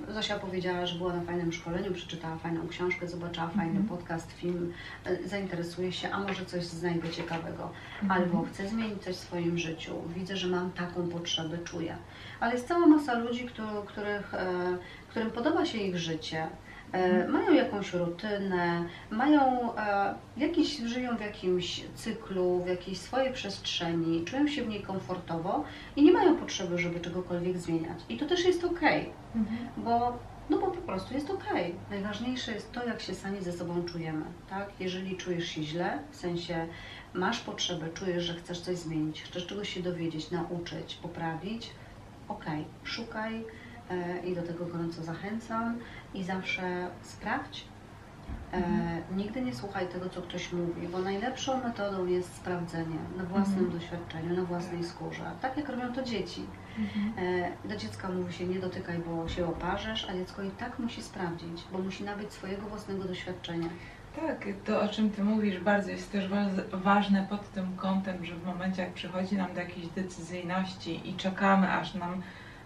Zosia powiedziała, że była na fajnym szkoleniu, przeczytała fajną książkę, zobaczyła fajny Mhm. podcast, film, e, zainteresuje się, a może coś znajdę ciekawego. Mhm. Albo chcę zmienić coś w swoim życiu, widzę, że mam taką potrzebę, czuję. Ale jest cała masa ludzi, któ- których, e, którym podoba się ich życie, mają jakąś rutynę, mają e, jakiś, żyją w jakimś cyklu, w jakiejś swojej przestrzeni, czują się w niej komfortowo i nie mają potrzeby, żeby czegokolwiek zmieniać. I to też jest okej, Mhm. bo no bo po prostu jest okej. Najważniejsze jest to, jak się sami ze sobą czujemy, tak? Jeżeli czujesz się źle, w sensie masz potrzebę, czujesz, że chcesz coś zmienić, chcesz czegoś się dowiedzieć, nauczyć, poprawić, okej, szukaj e, i do tego gorąco zachęcam i zawsze sprawdź. E, nigdy nie słuchaj tego, co ktoś mówi, bo najlepszą metodą jest sprawdzenie na własnym Mhm. doświadczeniu, na własnej skórze. Tak jak robią to dzieci. Mhm. E, Do dziecka mówi się nie dotykaj, bo się oparzesz, a dziecko i tak musi sprawdzić, bo musi nabyć swojego własnego doświadczenia. Tak, to o czym Ty mówisz bardzo jest też wa- ważne pod tym kątem, że w momencie jak przychodzi nam do jakiejś decyzyjności i czekamy aż nam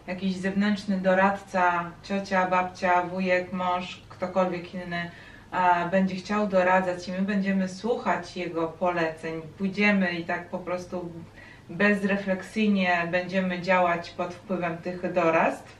jakiś zewnętrzny doradca, ciocia, babcia, wujek, mąż, ktokolwiek inny będzie chciał doradzać i my będziemy słuchać jego poleceń, pójdziemy i tak po prostu bezrefleksyjnie będziemy działać pod wpływem tych doradztw,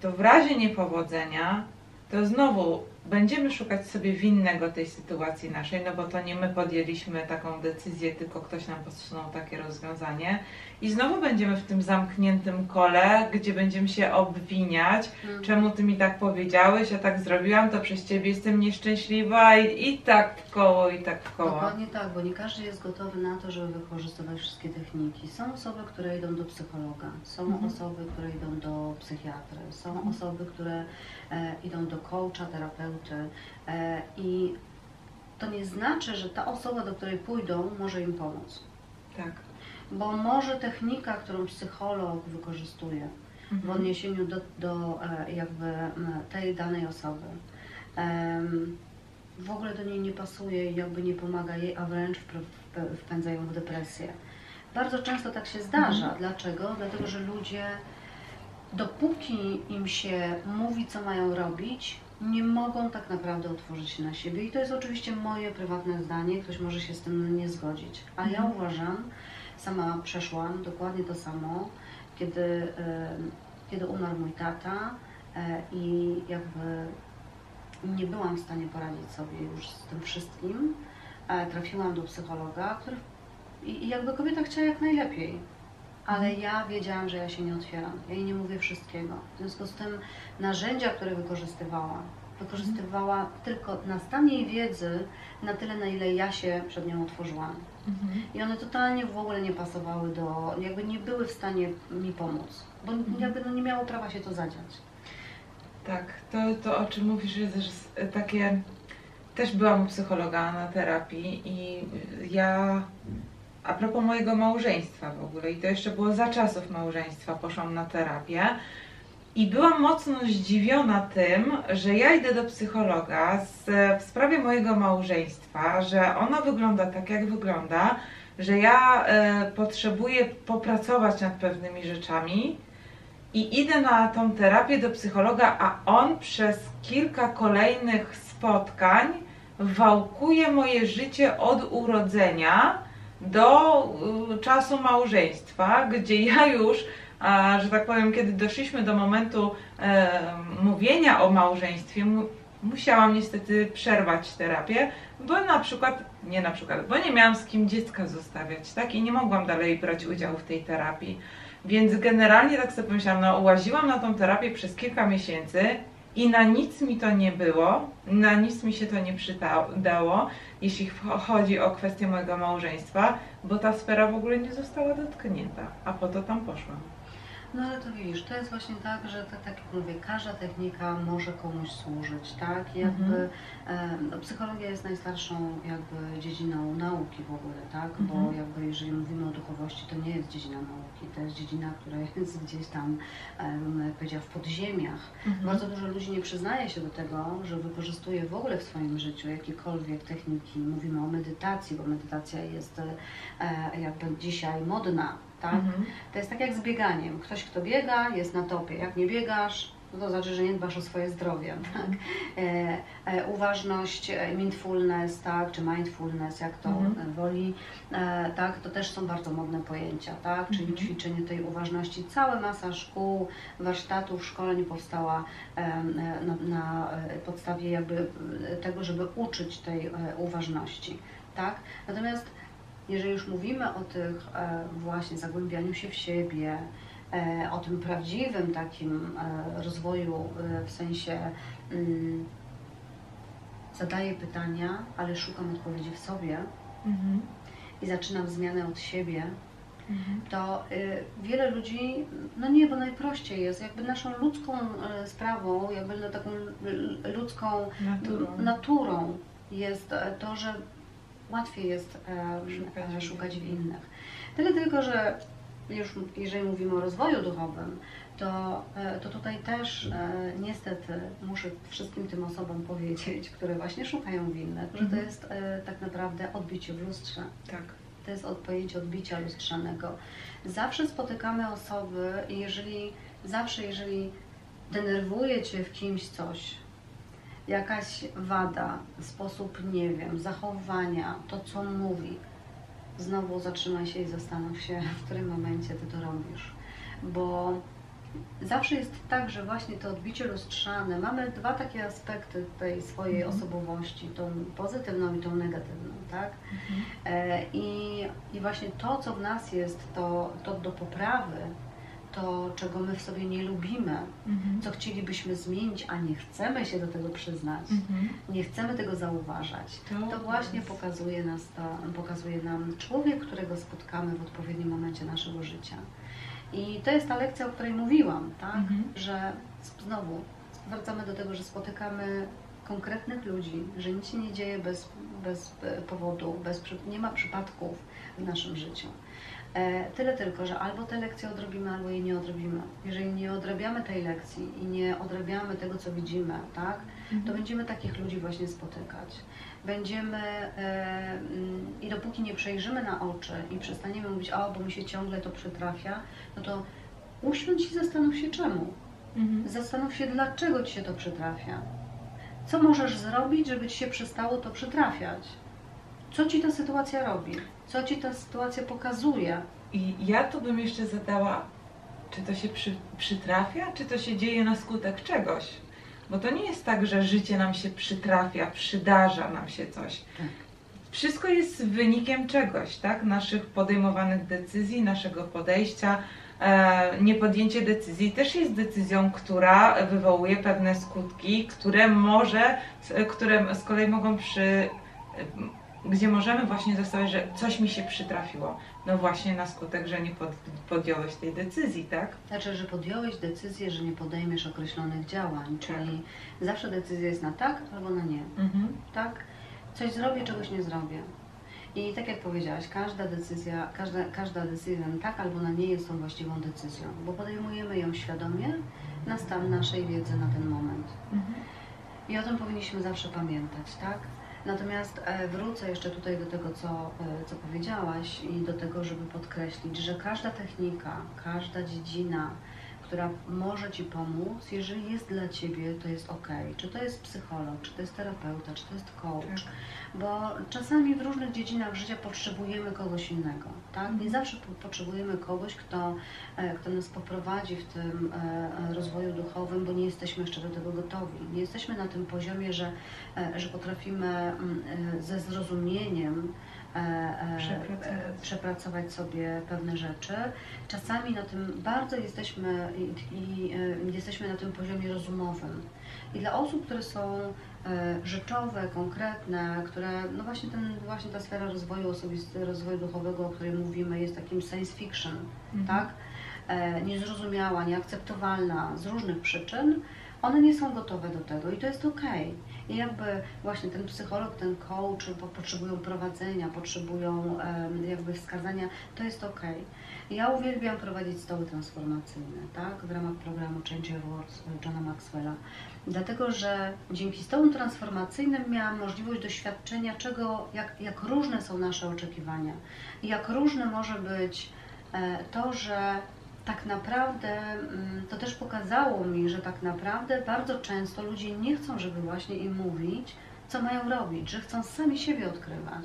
to w razie niepowodzenia to znowu będziemy szukać sobie winnego tej sytuacji naszej, no bo to nie my podjęliśmy taką decyzję, tylko ktoś nam podsunął takie rozwiązanie. I znowu będziemy w tym zamkniętym kole, gdzie będziemy się obwiniać, czemu ty mi tak powiedziałeś, ja tak zrobiłam, to przez ciebie jestem nieszczęśliwa i, i tak w koło, i tak w koło. Dokładnie tak, bo nie każdy jest gotowy na to, żeby wykorzystywać wszystkie techniki. Są osoby, które idą do psychologa, są Mhm. osoby, które idą do psychiatry, są Mhm. osoby, które idą do coacha, terapeuty e, i to nie znaczy, że ta osoba, do której pójdą, może im pomóc. Tak. Bo może technika, którą psycholog wykorzystuje, w Mhm. odniesieniu do, do e, jakby tej danej osoby. W ogóle do niej nie pasuje i jakby nie pomaga jej, a wręcz wpędza ją w depresję. Bardzo często tak się zdarza. Mhm. Dlaczego? Dlatego, że ludzie, dopóki im się mówi, co mają robić, nie mogą tak naprawdę otworzyć się na siebie. I to jest oczywiście moje prywatne zdanie, ktoś może się z tym nie zgodzić. A ja Mhm. uważam, sama przeszłam dokładnie to samo, kiedy, kiedy umarł mój tata e, i jakby nie byłam w stanie poradzić sobie już z tym wszystkim. E, Trafiłam do psychologa, który i i jakby kobieta chciała jak najlepiej. Ale ja wiedziałam, że ja się nie otwieram. Ja jej nie mówię wszystkiego. W związku z tym narzędzia, które wykorzystywała, wykorzystywała tylko na stan jej wiedzy na tyle, na ile ja się przed nią otworzyłam. Mhm. I one totalnie w ogóle nie pasowały do, jakby nie były w stanie mi pomóc, bo jakby no nie miało prawa się to zadziać. Tak, to, to o czym mówisz jest też takie. Też byłam u psychologa na terapii i ja a propos mojego małżeństwa w ogóle, i to jeszcze było za czasów małżeństwa, poszłam na terapię i byłam mocno zdziwiona tym, że ja idę do psychologa z, w sprawie mojego małżeństwa, że ono wygląda tak, jak wygląda, że ja e, potrzebuję popracować nad pewnymi rzeczami, i idę na tą terapię do psychologa, a on przez kilka kolejnych spotkań wałkuje moje życie od urodzenia do y, czasu małżeństwa, gdzie ja już, że tak powiem, kiedy doszliśmy do momentu e, mówienia o małżeństwie, mu, musiałam niestety przerwać terapię, bo na przykład, nie na przykład, bo nie miałam z kim dziecka zostawiać, tak? I nie mogłam dalej brać udziału w tej terapii. Więc generalnie tak sobie pomyślałam, no ułaziłam na tą terapię przez kilka miesięcy i na nic mi to nie było, na nic mi się to nie przydało, jeśli ch- chodzi o kwestię mojego małżeństwa, bo ta sfera w ogóle nie została dotknięta, a po to tam poszłam. No ale to widzisz, to jest właśnie tak, że tak, tak jak mówię, każda technika może komuś służyć, tak? Jakby Mhm. e, psychologia jest najstarszą jakby dziedziną nauki w ogóle, tak? Bo Mhm. jakby jeżeli mówimy o duchowości, to nie jest dziedzina nauki, to jest dziedzina, która jest gdzieś tam, bym powiedziała, w podziemiach. Mhm. Bardzo dużo ludzi nie przyznaje się do tego, że wykorzystuje w ogóle w swoim życiu jakiekolwiek techniki. Mówimy o medytacji, bo medytacja jest e, jakby dzisiaj modna, tak? Mhm. To jest tak jak z bieganiem. Ktoś, kto biega, jest na topie. Jak nie biegasz, no to znaczy, że nie dbasz o swoje zdrowie, tak? E, e, uważność, e, mindfulness, tak, czy mindfulness, jak to Mhm. e, woli, e, tak, to też są bardzo modne pojęcia, tak, czyli Mhm. ćwiczenie tej uważności. Cała masa szkół, warsztatów, szkoleń powstała e, na, na podstawie jakby tego, żeby uczyć tej uważności, tak. Natomiast jeżeli już mówimy o tych e, właśnie zagłębianiu się w siebie, e, o tym prawdziwym takim e, rozwoju w sensie mm, zadaję pytania, ale szukam odpowiedzi w sobie Mhm. i zaczynam zmianę od siebie, Mhm. to wiele ludzi, no nie, bo najprościej jest, jakby naszą ludzką sprawą, jakby taką ludzką Naturą. naturą jest to, że łatwiej jest e, Szukać w szukać w innych. Tyle tylko, że już jeżeli mówimy o rozwoju duchowym, to, e, to tutaj też e, niestety muszę wszystkim tym osobom powiedzieć, które właśnie szukają w innych, że to Mhm. jest tak naprawdę odbicie w lustrze. Tak. To jest od pojęcia odbicia lustrzanego. Zawsze spotykamy osoby i jeżeli, zawsze jeżeli denerwuje Cię w kimś coś, jakaś wada, sposób, nie wiem, zachowania, to co mówi, znowu zatrzymaj się i zastanów się, w którym momencie Ty to robisz. Bo zawsze jest tak, że właśnie to odbicie lustrzane, mamy dwa takie aspekty tej swojej Mhm. osobowości, tą pozytywną i tą negatywną, tak? Mhm. E, I, I właśnie to, co w nas jest, to, to do poprawy, to, czego my w sobie nie lubimy, Mhm. co chcielibyśmy zmienić, a nie chcemy się do tego przyznać, Mhm. nie chcemy tego zauważać, To to właśnie jest- pokazuje, nas to, pokazuje nam człowiek, którego spotkamy w odpowiednim momencie naszego życia. I to jest ta lekcja, o której mówiłam, tak? Mhm. że znowu wracamy do tego, że spotykamy konkretnych ludzi, że nic się nie dzieje bez, bez e, powodu, bez, nie ma przypadków w naszym życiu. E, tyle tylko, że albo te lekcje odrobimy, albo jej nie odrobimy. Jeżeli nie odrabiamy tej lekcji i nie odrabiamy tego, co widzimy, tak, to Mhm. będziemy takich ludzi właśnie spotykać. Będziemy e, mm, i dopóki nie przejrzymy na oczy i przestaniemy mówić, o, bo mi się ciągle to przytrafia, no to usiądź i zastanów się czemu. Mhm. Zastanów się, dlaczego ci się to przytrafia. Co możesz zrobić, żeby ci się przestało to przytrafiać? Co ci ta sytuacja robi? Co ci ta sytuacja pokazuje? I ja tu bym jeszcze zadała, czy to się przy, przytrafia, czy to się dzieje na skutek czegoś? Bo to nie jest tak, że życie nam się przytrafia, przydarza nam się coś. Tak. Wszystko jest wynikiem czegoś, tak? Naszych podejmowanych decyzji, naszego podejścia. E, niepodjęcie decyzji też jest decyzją, która wywołuje pewne skutki, które może, które z kolei mogą przy, gdzie możemy właśnie zostawić, że coś mi się przytrafiło. No właśnie na skutek, że nie pod, podjąłeś tej decyzji, tak? Znaczy, że podjąłeś decyzję, że nie podejmiesz określonych działań, czyli zawsze decyzja jest na tak albo na nie. Mhm. tak? Coś zrobię, czegoś nie zrobię. I tak jak powiedziałaś, każda decyzja, każda, każda decyzja na tak albo na nie jest tą właściwą decyzją, bo podejmujemy ją świadomie na stan naszej wiedzy na ten moment. Mhm. I o tym powinniśmy zawsze pamiętać, tak? Natomiast e, wrócę jeszcze tutaj do tego, co, e, co powiedziałaś i do tego, żeby podkreślić, że każda technika, każda dziedzina, która może Ci pomóc, jeżeli jest dla Ciebie, to jest ok. Czy to jest psycholog, czy to jest terapeuta, czy to jest coach, Tak. bo czasami w różnych dziedzinach życia potrzebujemy kogoś innego, tak? Nie zawsze po- potrzebujemy kogoś, kto, e, kto nas poprowadzi w tym e, rozwoju duchowym, bo nie jesteśmy jeszcze do tego gotowi. Nie jesteśmy na tym poziomie, że, e, że potrafimy mm, e, ze zrozumieniem e, e, Przepracować. e, przepracować sobie pewne rzeczy. Czasami na tym bardzo jesteśmy i, i e, jesteśmy na tym poziomie rozumowym. I dla osób, które są e, rzeczowe, konkretne, które, no właśnie, ten, właśnie ta sfera rozwoju osobistego, rozwoju duchowego, o której mówimy, jest takim science fiction, Mhm. tak? E, niezrozumiała, nieakceptowalna z różnych przyczyn, one nie są gotowe do tego i to jest okej. I jakby właśnie ten psycholog, ten coach po, potrzebują prowadzenia, potrzebują jakby wskazania, to jest okej. Ja uwielbiam prowadzić stoły transformacyjne, tak, w ramach programu Change Your World Johna Maxwella, dlatego że dzięki stołom transformacyjnym miałam możliwość doświadczenia czego, jak, jak różne są nasze oczekiwania jak różne może być e, to, że tak naprawdę mm, to też pokazało mi, że tak naprawdę bardzo często ludzie nie chcą, żeby właśnie im mówić, co mają robić, że chcą sami siebie odkrywać.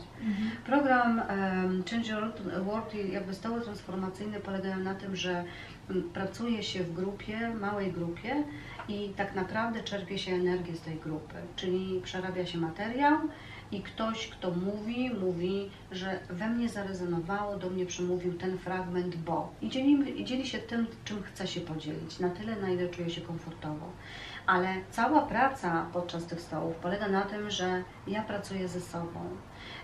Program em, Change Your World i jakby stoły transformacyjne polegają na tym, że mm, pracuje się w grupie, małej grupie i tak naprawdę czerpie się energię z tej grupy, czyli przerabia się materiał i ktoś, kto mówi, mówi, że we mnie zarezonowało, do mnie przemówił ten fragment, bo i dzieli, dzieli się tym, czym chce się podzielić, na tyle, na ile czuje się komfortowo. Ale cała praca podczas tych stołów polega na tym, że ja pracuję ze sobą.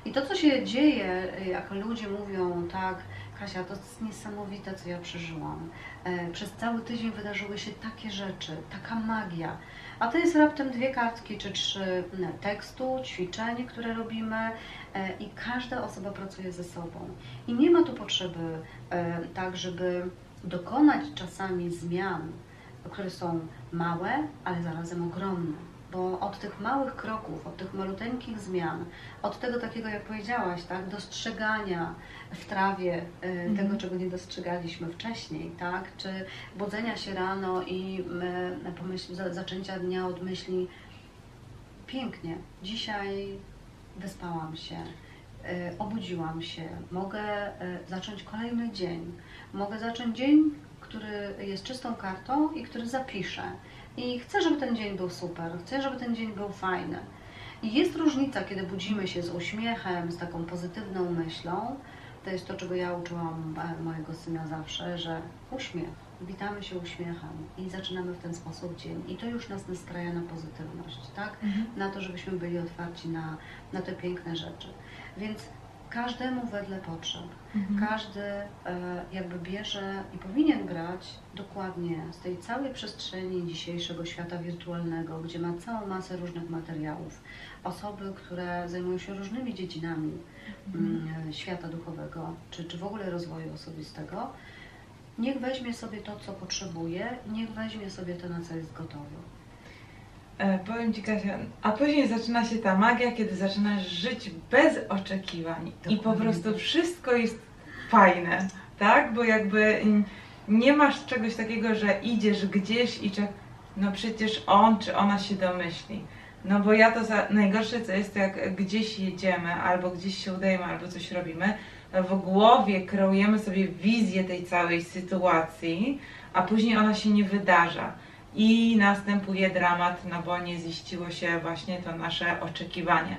I to, co się dzieje, jak ludzie mówią, tak, Kasia, to jest niesamowite, co ja przeżyłam. E, Przez cały tydzień wydarzyły się takie rzeczy, taka magia. A to jest raptem dwie kartki czy trzy m, tekstu, ćwiczeń, które robimy e, i każda osoba pracuje ze sobą. I nie ma tu potrzeby e, tak, żeby dokonać czasami zmian, które są małe, ale zarazem ogromne. Bo od tych małych kroków, od tych maluteńkich zmian, od tego takiego, jak powiedziałaś, tak, dostrzegania w trawie e, tego, czego nie dostrzegaliśmy wcześniej, tak, czy budzenia się rano i e, pomyśl, za, zaczęcia dnia od myśli pięknie, dzisiaj wyspałam się, e, obudziłam się, mogę zacząć kolejny dzień, mogę zacząć dzień, który jest czystą kartą i który zapiszę. I chcę, żeby ten dzień był super, chcę, żeby ten dzień był fajny. I jest różnica, kiedy budzimy się z uśmiechem, z taką pozytywną myślą. To jest to, czego ja uczyłam e, mojego syna zawsze, że uśmiech, witamy się uśmiechem i zaczynamy w ten sposób dzień. I to już nas nastraja na pozytywność, tak? Na to, żebyśmy byli otwarci na, na te piękne rzeczy. Więc każdemu wedle potrzeb. Każdy e, jakby bierze i powinien brać dokładnie z tej całej przestrzeni dzisiejszego świata wirtualnego, gdzie ma całą masę różnych materiałów. Osoby, które zajmują się różnymi dziedzinami mm, świata duchowego, czy, czy w ogóle rozwoju osobistego, niech weźmie sobie to, co potrzebuje niech weźmie sobie to, na co jest gotowy. E, powiem Ci Kasia, a później zaczyna się ta magia, kiedy zaczynasz żyć bez oczekiwań i po Dokładnie. prostu wszystko jest fajne, tak? Bo jakby nie masz czegoś takiego, że idziesz gdzieś i czek... no przecież on czy ona się domyśli. No bo ja to za... najgorsze co jest, to jak gdzieś jedziemy, albo gdzieś się udajemy, albo coś robimy, w głowie kreujemy sobie wizję tej całej sytuacji, a później ona się nie wydarza. I następuje dramat, no bo nie ziściło się właśnie to nasze oczekiwanie.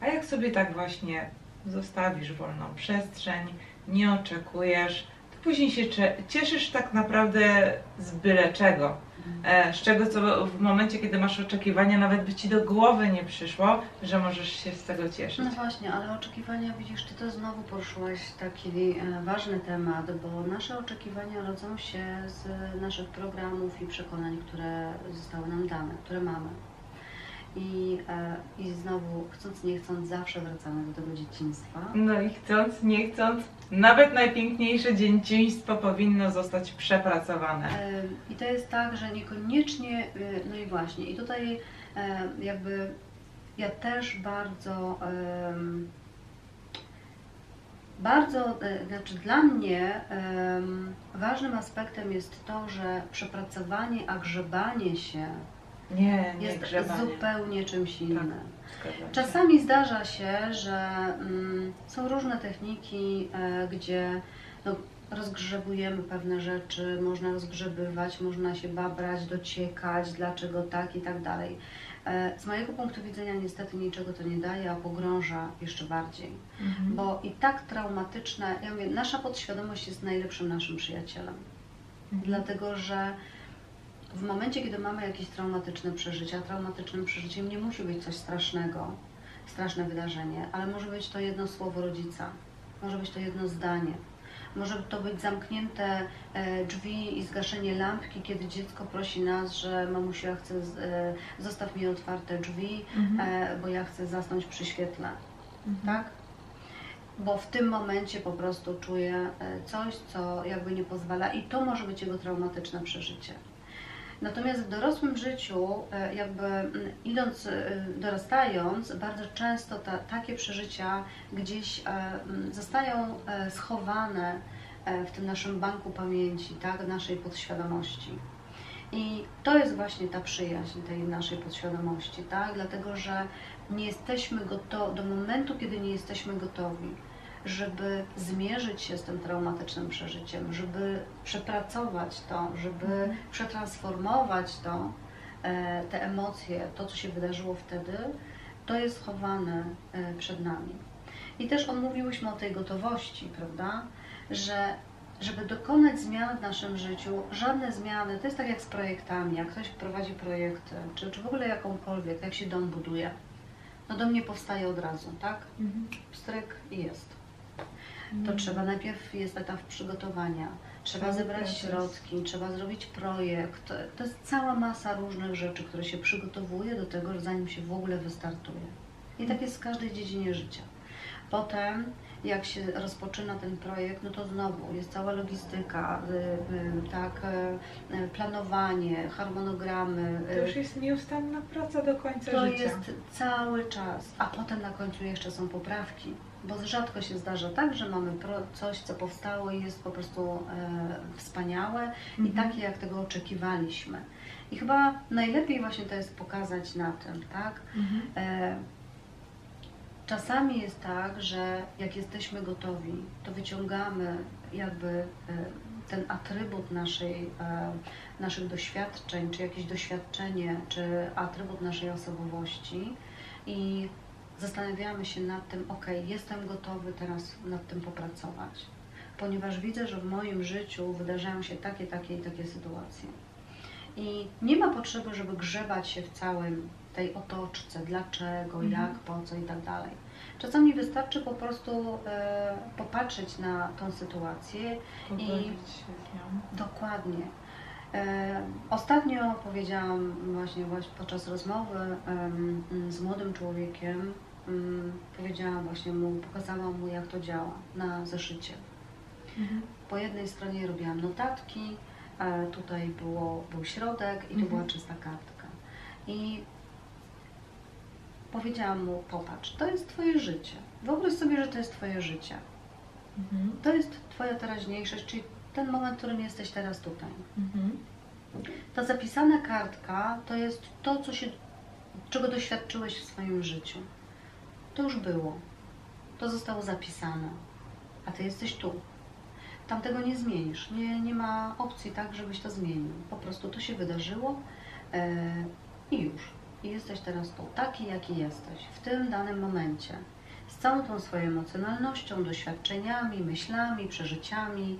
A jak sobie tak właśnie zostawisz wolną przestrzeń, nie oczekujesz, to później się cieszysz tak naprawdę z byle czego. E, z czego co w momencie, kiedy masz oczekiwania, nawet by ci do głowy nie przyszło, że możesz się z tego cieszyć. No właśnie, ale oczekiwania, widzisz, ty to znowu poruszyłaś taki e, ważny temat, bo nasze oczekiwania rodzą się z naszych programów i przekonań, które zostały nam dane, które mamy. I, e, I znowu, chcąc nie chcąc, zawsze wracamy do tego dzieciństwa. No i chcąc, nie chcąc, nawet najpiękniejsze dzieciństwo powinno zostać przepracowane. E, I to jest tak, że niekoniecznie, e, no i właśnie, i tutaj jakby ja też bardzo, bardzo, znaczy dla mnie ważnym aspektem jest to, że przepracowanie, a grzebanie się Nie, nie jest grzebanie. zupełnie czymś innym. Zgadzam się. Czasami zdarza się, że mm, są różne techniki, e, gdzie no, rozgrzebujemy pewne rzeczy, można rozgrzebywać, można się babrać, dociekać, dlaczego tak i tak dalej. E, z mojego punktu widzenia niestety niczego to nie daje, a pogrąża jeszcze bardziej. Mhm. Bo i tak traumatyczne, ja mówię, nasza podświadomość jest najlepszym naszym przyjacielem. Mhm. Dlatego, że w momencie, kiedy mamy jakieś traumatyczne przeżycia, traumatycznym przeżyciem nie musi być coś strasznego, straszne wydarzenie, ale może być to jedno słowo rodzica, może być to jedno zdanie, może to być zamknięte e, drzwi i zgaszenie lampki, kiedy dziecko prosi nas, że mamusia ja chcę, e, zostaw mi otwarte drzwi, Mhm. e, bo ja chcę zasnąć przy świetle, Mhm. tak? Bo w tym momencie po prostu czuje coś, co jakby nie pozwala i to może być jego traumatyczne przeżycie. Natomiast w dorosłym życiu, e, jakby mm, idąc, e, dorastając, bardzo często ta, takie przeżycia gdzieś e, mm, zostają schowane w tym naszym banku pamięci, tak, naszej podświadomości. I to jest właśnie ta przyjaźń tej naszej podświadomości, tak? Dlatego, że nie jesteśmy gotowi, do momentu, kiedy nie jesteśmy gotowi, żeby zmierzyć się z tym traumatycznym przeżyciem, żeby przepracować to, żeby Mhm. przetransformować to, e, te emocje, to, co się wydarzyło wtedy, to jest chowane e, przed nami. I też omówiłyśmy o tej gotowości, prawda? Że żeby dokonać zmian w naszym życiu, żadne zmiany, to jest tak jak z projektami, jak ktoś prowadzi projekty, czy, czy w ogóle jakąkolwiek, jak się dom buduje, no dom nie powstaje od razu, tak? Mhm. Pstryk jest. To trzeba najpierw jest etap przygotowania, trzeba zebrać proces. środki, trzeba zrobić projekt. To jest cała masa różnych rzeczy, które się przygotowuje do tego, zanim się w ogóle wystartuje. I tak jest w każdej dziedzinie życia. Potem, jak się rozpoczyna ten projekt, no to znowu jest cała logistyka, y, y, tak, y, planowanie, harmonogramy. To już jest nieustanna praca do końca to życia. jest cały czas, a potem na końcu jeszcze są poprawki, bo rzadko się zdarza tak, że mamy coś, co powstało i jest po prostu e, wspaniałe i Mhm. takie, jak tego oczekiwaliśmy. I chyba najlepiej właśnie to jest pokazać na tym, tak? Mhm. E, czasami jest tak, że jak jesteśmy gotowi, to wyciągamy jakby e, ten atrybut naszej, naszych doświadczeń, czy jakieś doświadczenie, czy atrybut naszej osobowości i zastanawiamy się nad tym, ok, jestem gotowy teraz nad tym popracować, ponieważ widzę, że w moim życiu wydarzają się takie, takie i takie sytuacje. I nie ma potrzeby, żeby grzebać się w całym tej otoczce, dlaczego, Mhm. jak, po co i tak dalej. Czasami wystarczy po prostu e, popatrzeć na tą sytuację Pogodzić się z nią. dokładnie. E, ostatnio powiedziałam właśnie, właśnie podczas rozmowy z młodym człowiekiem, em, powiedziałam właśnie mu, pokazałam mu jak to działa na zeszycie. Mhm. Po jednej stronie robiłam notatki, e, tutaj było, był środek i tu Mhm. była czysta kartka. I powiedziałam mu, popatrz, to jest Twoje życie. Wyobraź sobie, że to jest Twoje życie. Mhm. To jest Twoja teraźniejszość, czyli ten moment, w którym jesteś teraz tutaj. Mhm. Ta zapisana kartka to jest to, co się, czego doświadczyłeś w swoim życiu. To już było. To zostało zapisane. A ty jesteś tu. Tam tego nie zmienisz. Nie, nie ma opcji tak, żebyś to zmienił. Po prostu to się wydarzyło e, i już. I jesteś teraz tu, taki jaki jesteś, w tym danym momencie. Z całą tą swoją emocjonalnością, doświadczeniami, myślami, przeżyciami,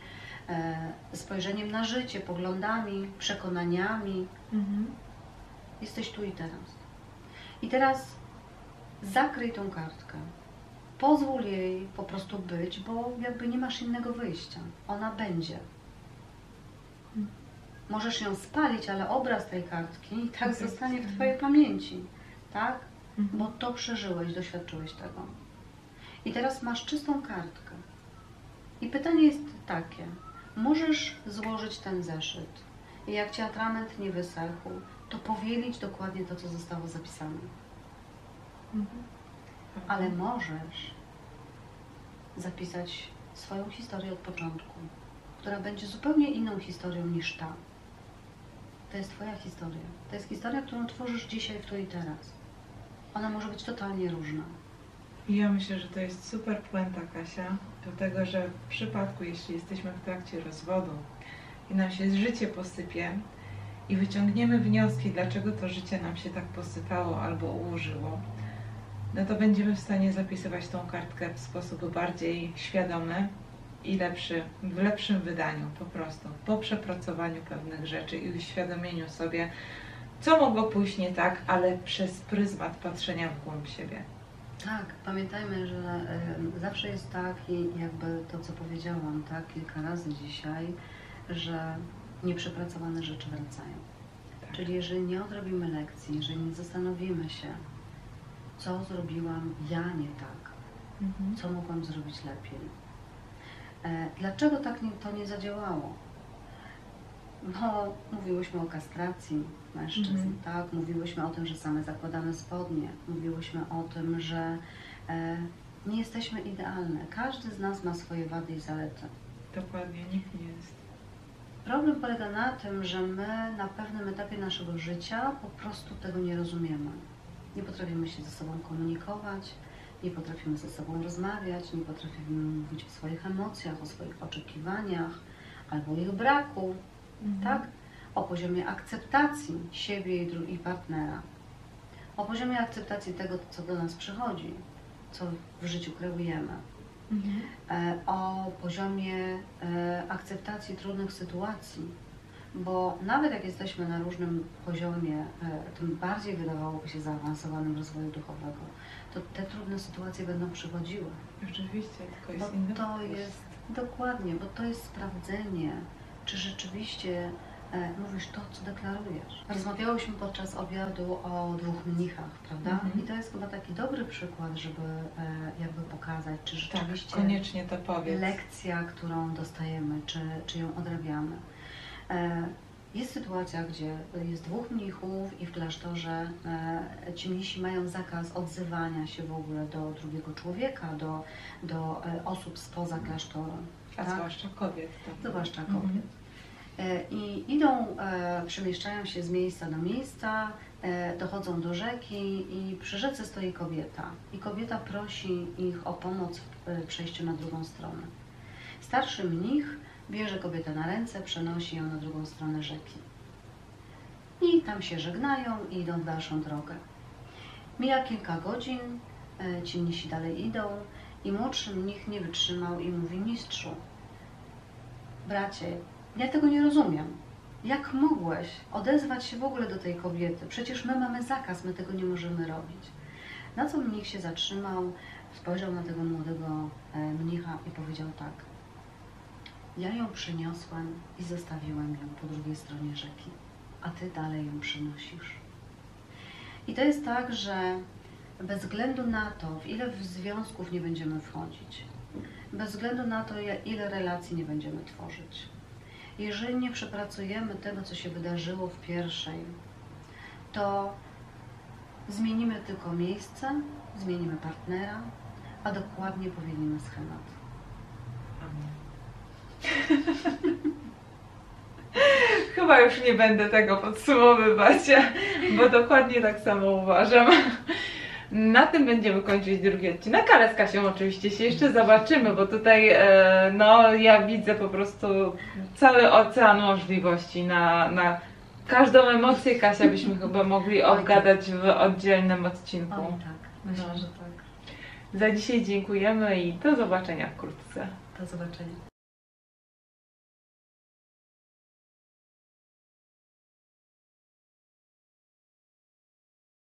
e, spojrzeniem na życie, poglądami, przekonaniami. Mhm. Jesteś tu i teraz. I teraz zakryj tą kartkę. Pozwól jej po prostu być, bo jakby nie masz innego wyjścia. Ona będzie. Możesz ją spalić, ale obraz tej kartki i tak zostanie w. Twojej pamięci. Tak? Mhm. Bo to przeżyłeś, doświadczyłeś tego. I teraz masz czystą kartkę. I pytanie jest takie. Możesz złożyć ten zeszyt i jak Ci atrament nie wysechł, to powielić dokładnie to, co zostało zapisane. Mhm. Ale możesz zapisać swoją historię od początku, która będzie zupełnie inną historią niż ta. To jest Twoja historia. To jest historia, którą tworzysz dzisiaj, w tu i teraz. Ona może być totalnie różna. Ja myślę, że to jest super puenta, Kasia, do tego, że w przypadku, jeśli jesteśmy w trakcie rozwodu i nam się życie posypie i wyciągniemy wnioski, dlaczego to życie nam się tak posypało albo ułożyło, no to będziemy w stanie zapisywać tą kartkę w sposób bardziej świadomy i lepszy, w lepszym wydaniu po prostu, po przepracowaniu pewnych rzeczy i uświadomieniu sobie, co mogło pójść nie tak, ale przez pryzmat patrzenia w głąb siebie. Tak, pamiętajmy, że zawsze jest tak i jakby to, co powiedziałam tak kilka razy dzisiaj, że nieprzepracowane rzeczy wracają. Tak. Czyli jeżeli nie odrobimy lekcji, jeżeli nie zastanowimy się, co zrobiłam ja nie tak, Mhm. co mogłam zrobić lepiej, e, dlaczego tak nie, to nie zadziałało? No, mówiłyśmy o kastracji mężczyzn, Mhm. tak? Mówiłyśmy o tym, że same zakładamy spodnie. Mówiłyśmy o tym, że e, nie jesteśmy idealne. Każdy z nas ma swoje wady i zalety. Dokładnie, nikt nie jest. Problem polega na tym, że my na pewnym etapie naszego życia po prostu tego nie rozumiemy. Nie potrafimy się ze sobą komunikować, nie potrafimy ze sobą rozmawiać, nie potrafimy mówić o swoich emocjach, o swoich oczekiwaniach albo ich braku, tak? O poziomie akceptacji siebie i drugiego partnera. O poziomie akceptacji tego, co do nas przychodzi, co w życiu kreujemy. Mhm. E, o poziomie e, akceptacji trudnych sytuacji, bo nawet jak jesteśmy na różnym poziomie, e, tym bardziej wydawałoby się zaawansowanym rozwoju duchowego, to te trudne sytuacje będą przychodziły. Oczywiście, tylko Bo jest inny to jest dokładnie, bo to jest sprawdzenie, czy rzeczywiście e, mówisz to, co deklarujesz. Rozmawiałyśmy podczas obiadu o dwóch mnichach, prawda? Mhm. I to jest chyba taki dobry przykład, żeby e, jakby pokazać, czy Tak, rzeczywiście koniecznie to powiedz. lekcja, którą dostajemy, czy, czy ją odrabiamy. E, Jest sytuacja, gdzie jest dwóch mnichów i w klasztorze e, ci mnisi mają zakaz odzywania się w ogóle do drugiego człowieka, do, do e, osób spoza klasztoru. A tak? zwłaszcza kobiet. To Zwłaszcza Mhm. kobiet. I idą, przemieszczają się z miejsca do miejsca, dochodzą do rzeki i przy rzece stoi kobieta. I kobieta prosi ich o pomoc w przejściu na drugą stronę. Starszy mnich bierze kobietę na ręce, przenosi ją na drugą stronę rzeki. I tam się żegnają i idą w dalszą drogę. Mija kilka godzin, e, ci mnisi dalej idą i młodszy mnich nie wytrzymał i mówi mistrzu, bracie, ja tego nie rozumiem. Jak mogłeś odezwać się w ogóle do tej kobiety? Przecież my mamy zakaz, my tego nie możemy robić. Na co mnich się zatrzymał, spojrzał na tego młodego e, mnicha i powiedział tak. Ja ją przyniosłem i zostawiłem ją po drugiej stronie rzeki, a ty dalej ją przynosisz. I to jest tak, że bez względu na to, w ile związków nie będziemy wchodzić, bez względu na to, ile relacji nie będziemy tworzyć, jeżeli nie przepracujemy tego, co się wydarzyło w pierwszej, to zmienimy tylko miejsce, zmienimy partnera, a dokładnie powielimy schemat. Chyba już nie będę tego podsumowywać, bo dokładnie tak samo uważam. Na tym będziemy kończyć drugi odcinek, ale z Kasią oczywiście się jeszcze zobaczymy, bo tutaj e, no ja widzę po prostu cały ocean możliwości na, na każdą emocję Kasia byśmy chyba mogli Oj, tak. w oddzielnym odcinku. O tak, myślę, No. że tak. Za dzisiaj dziękujemy i do zobaczenia wkrótce. Do zobaczenia.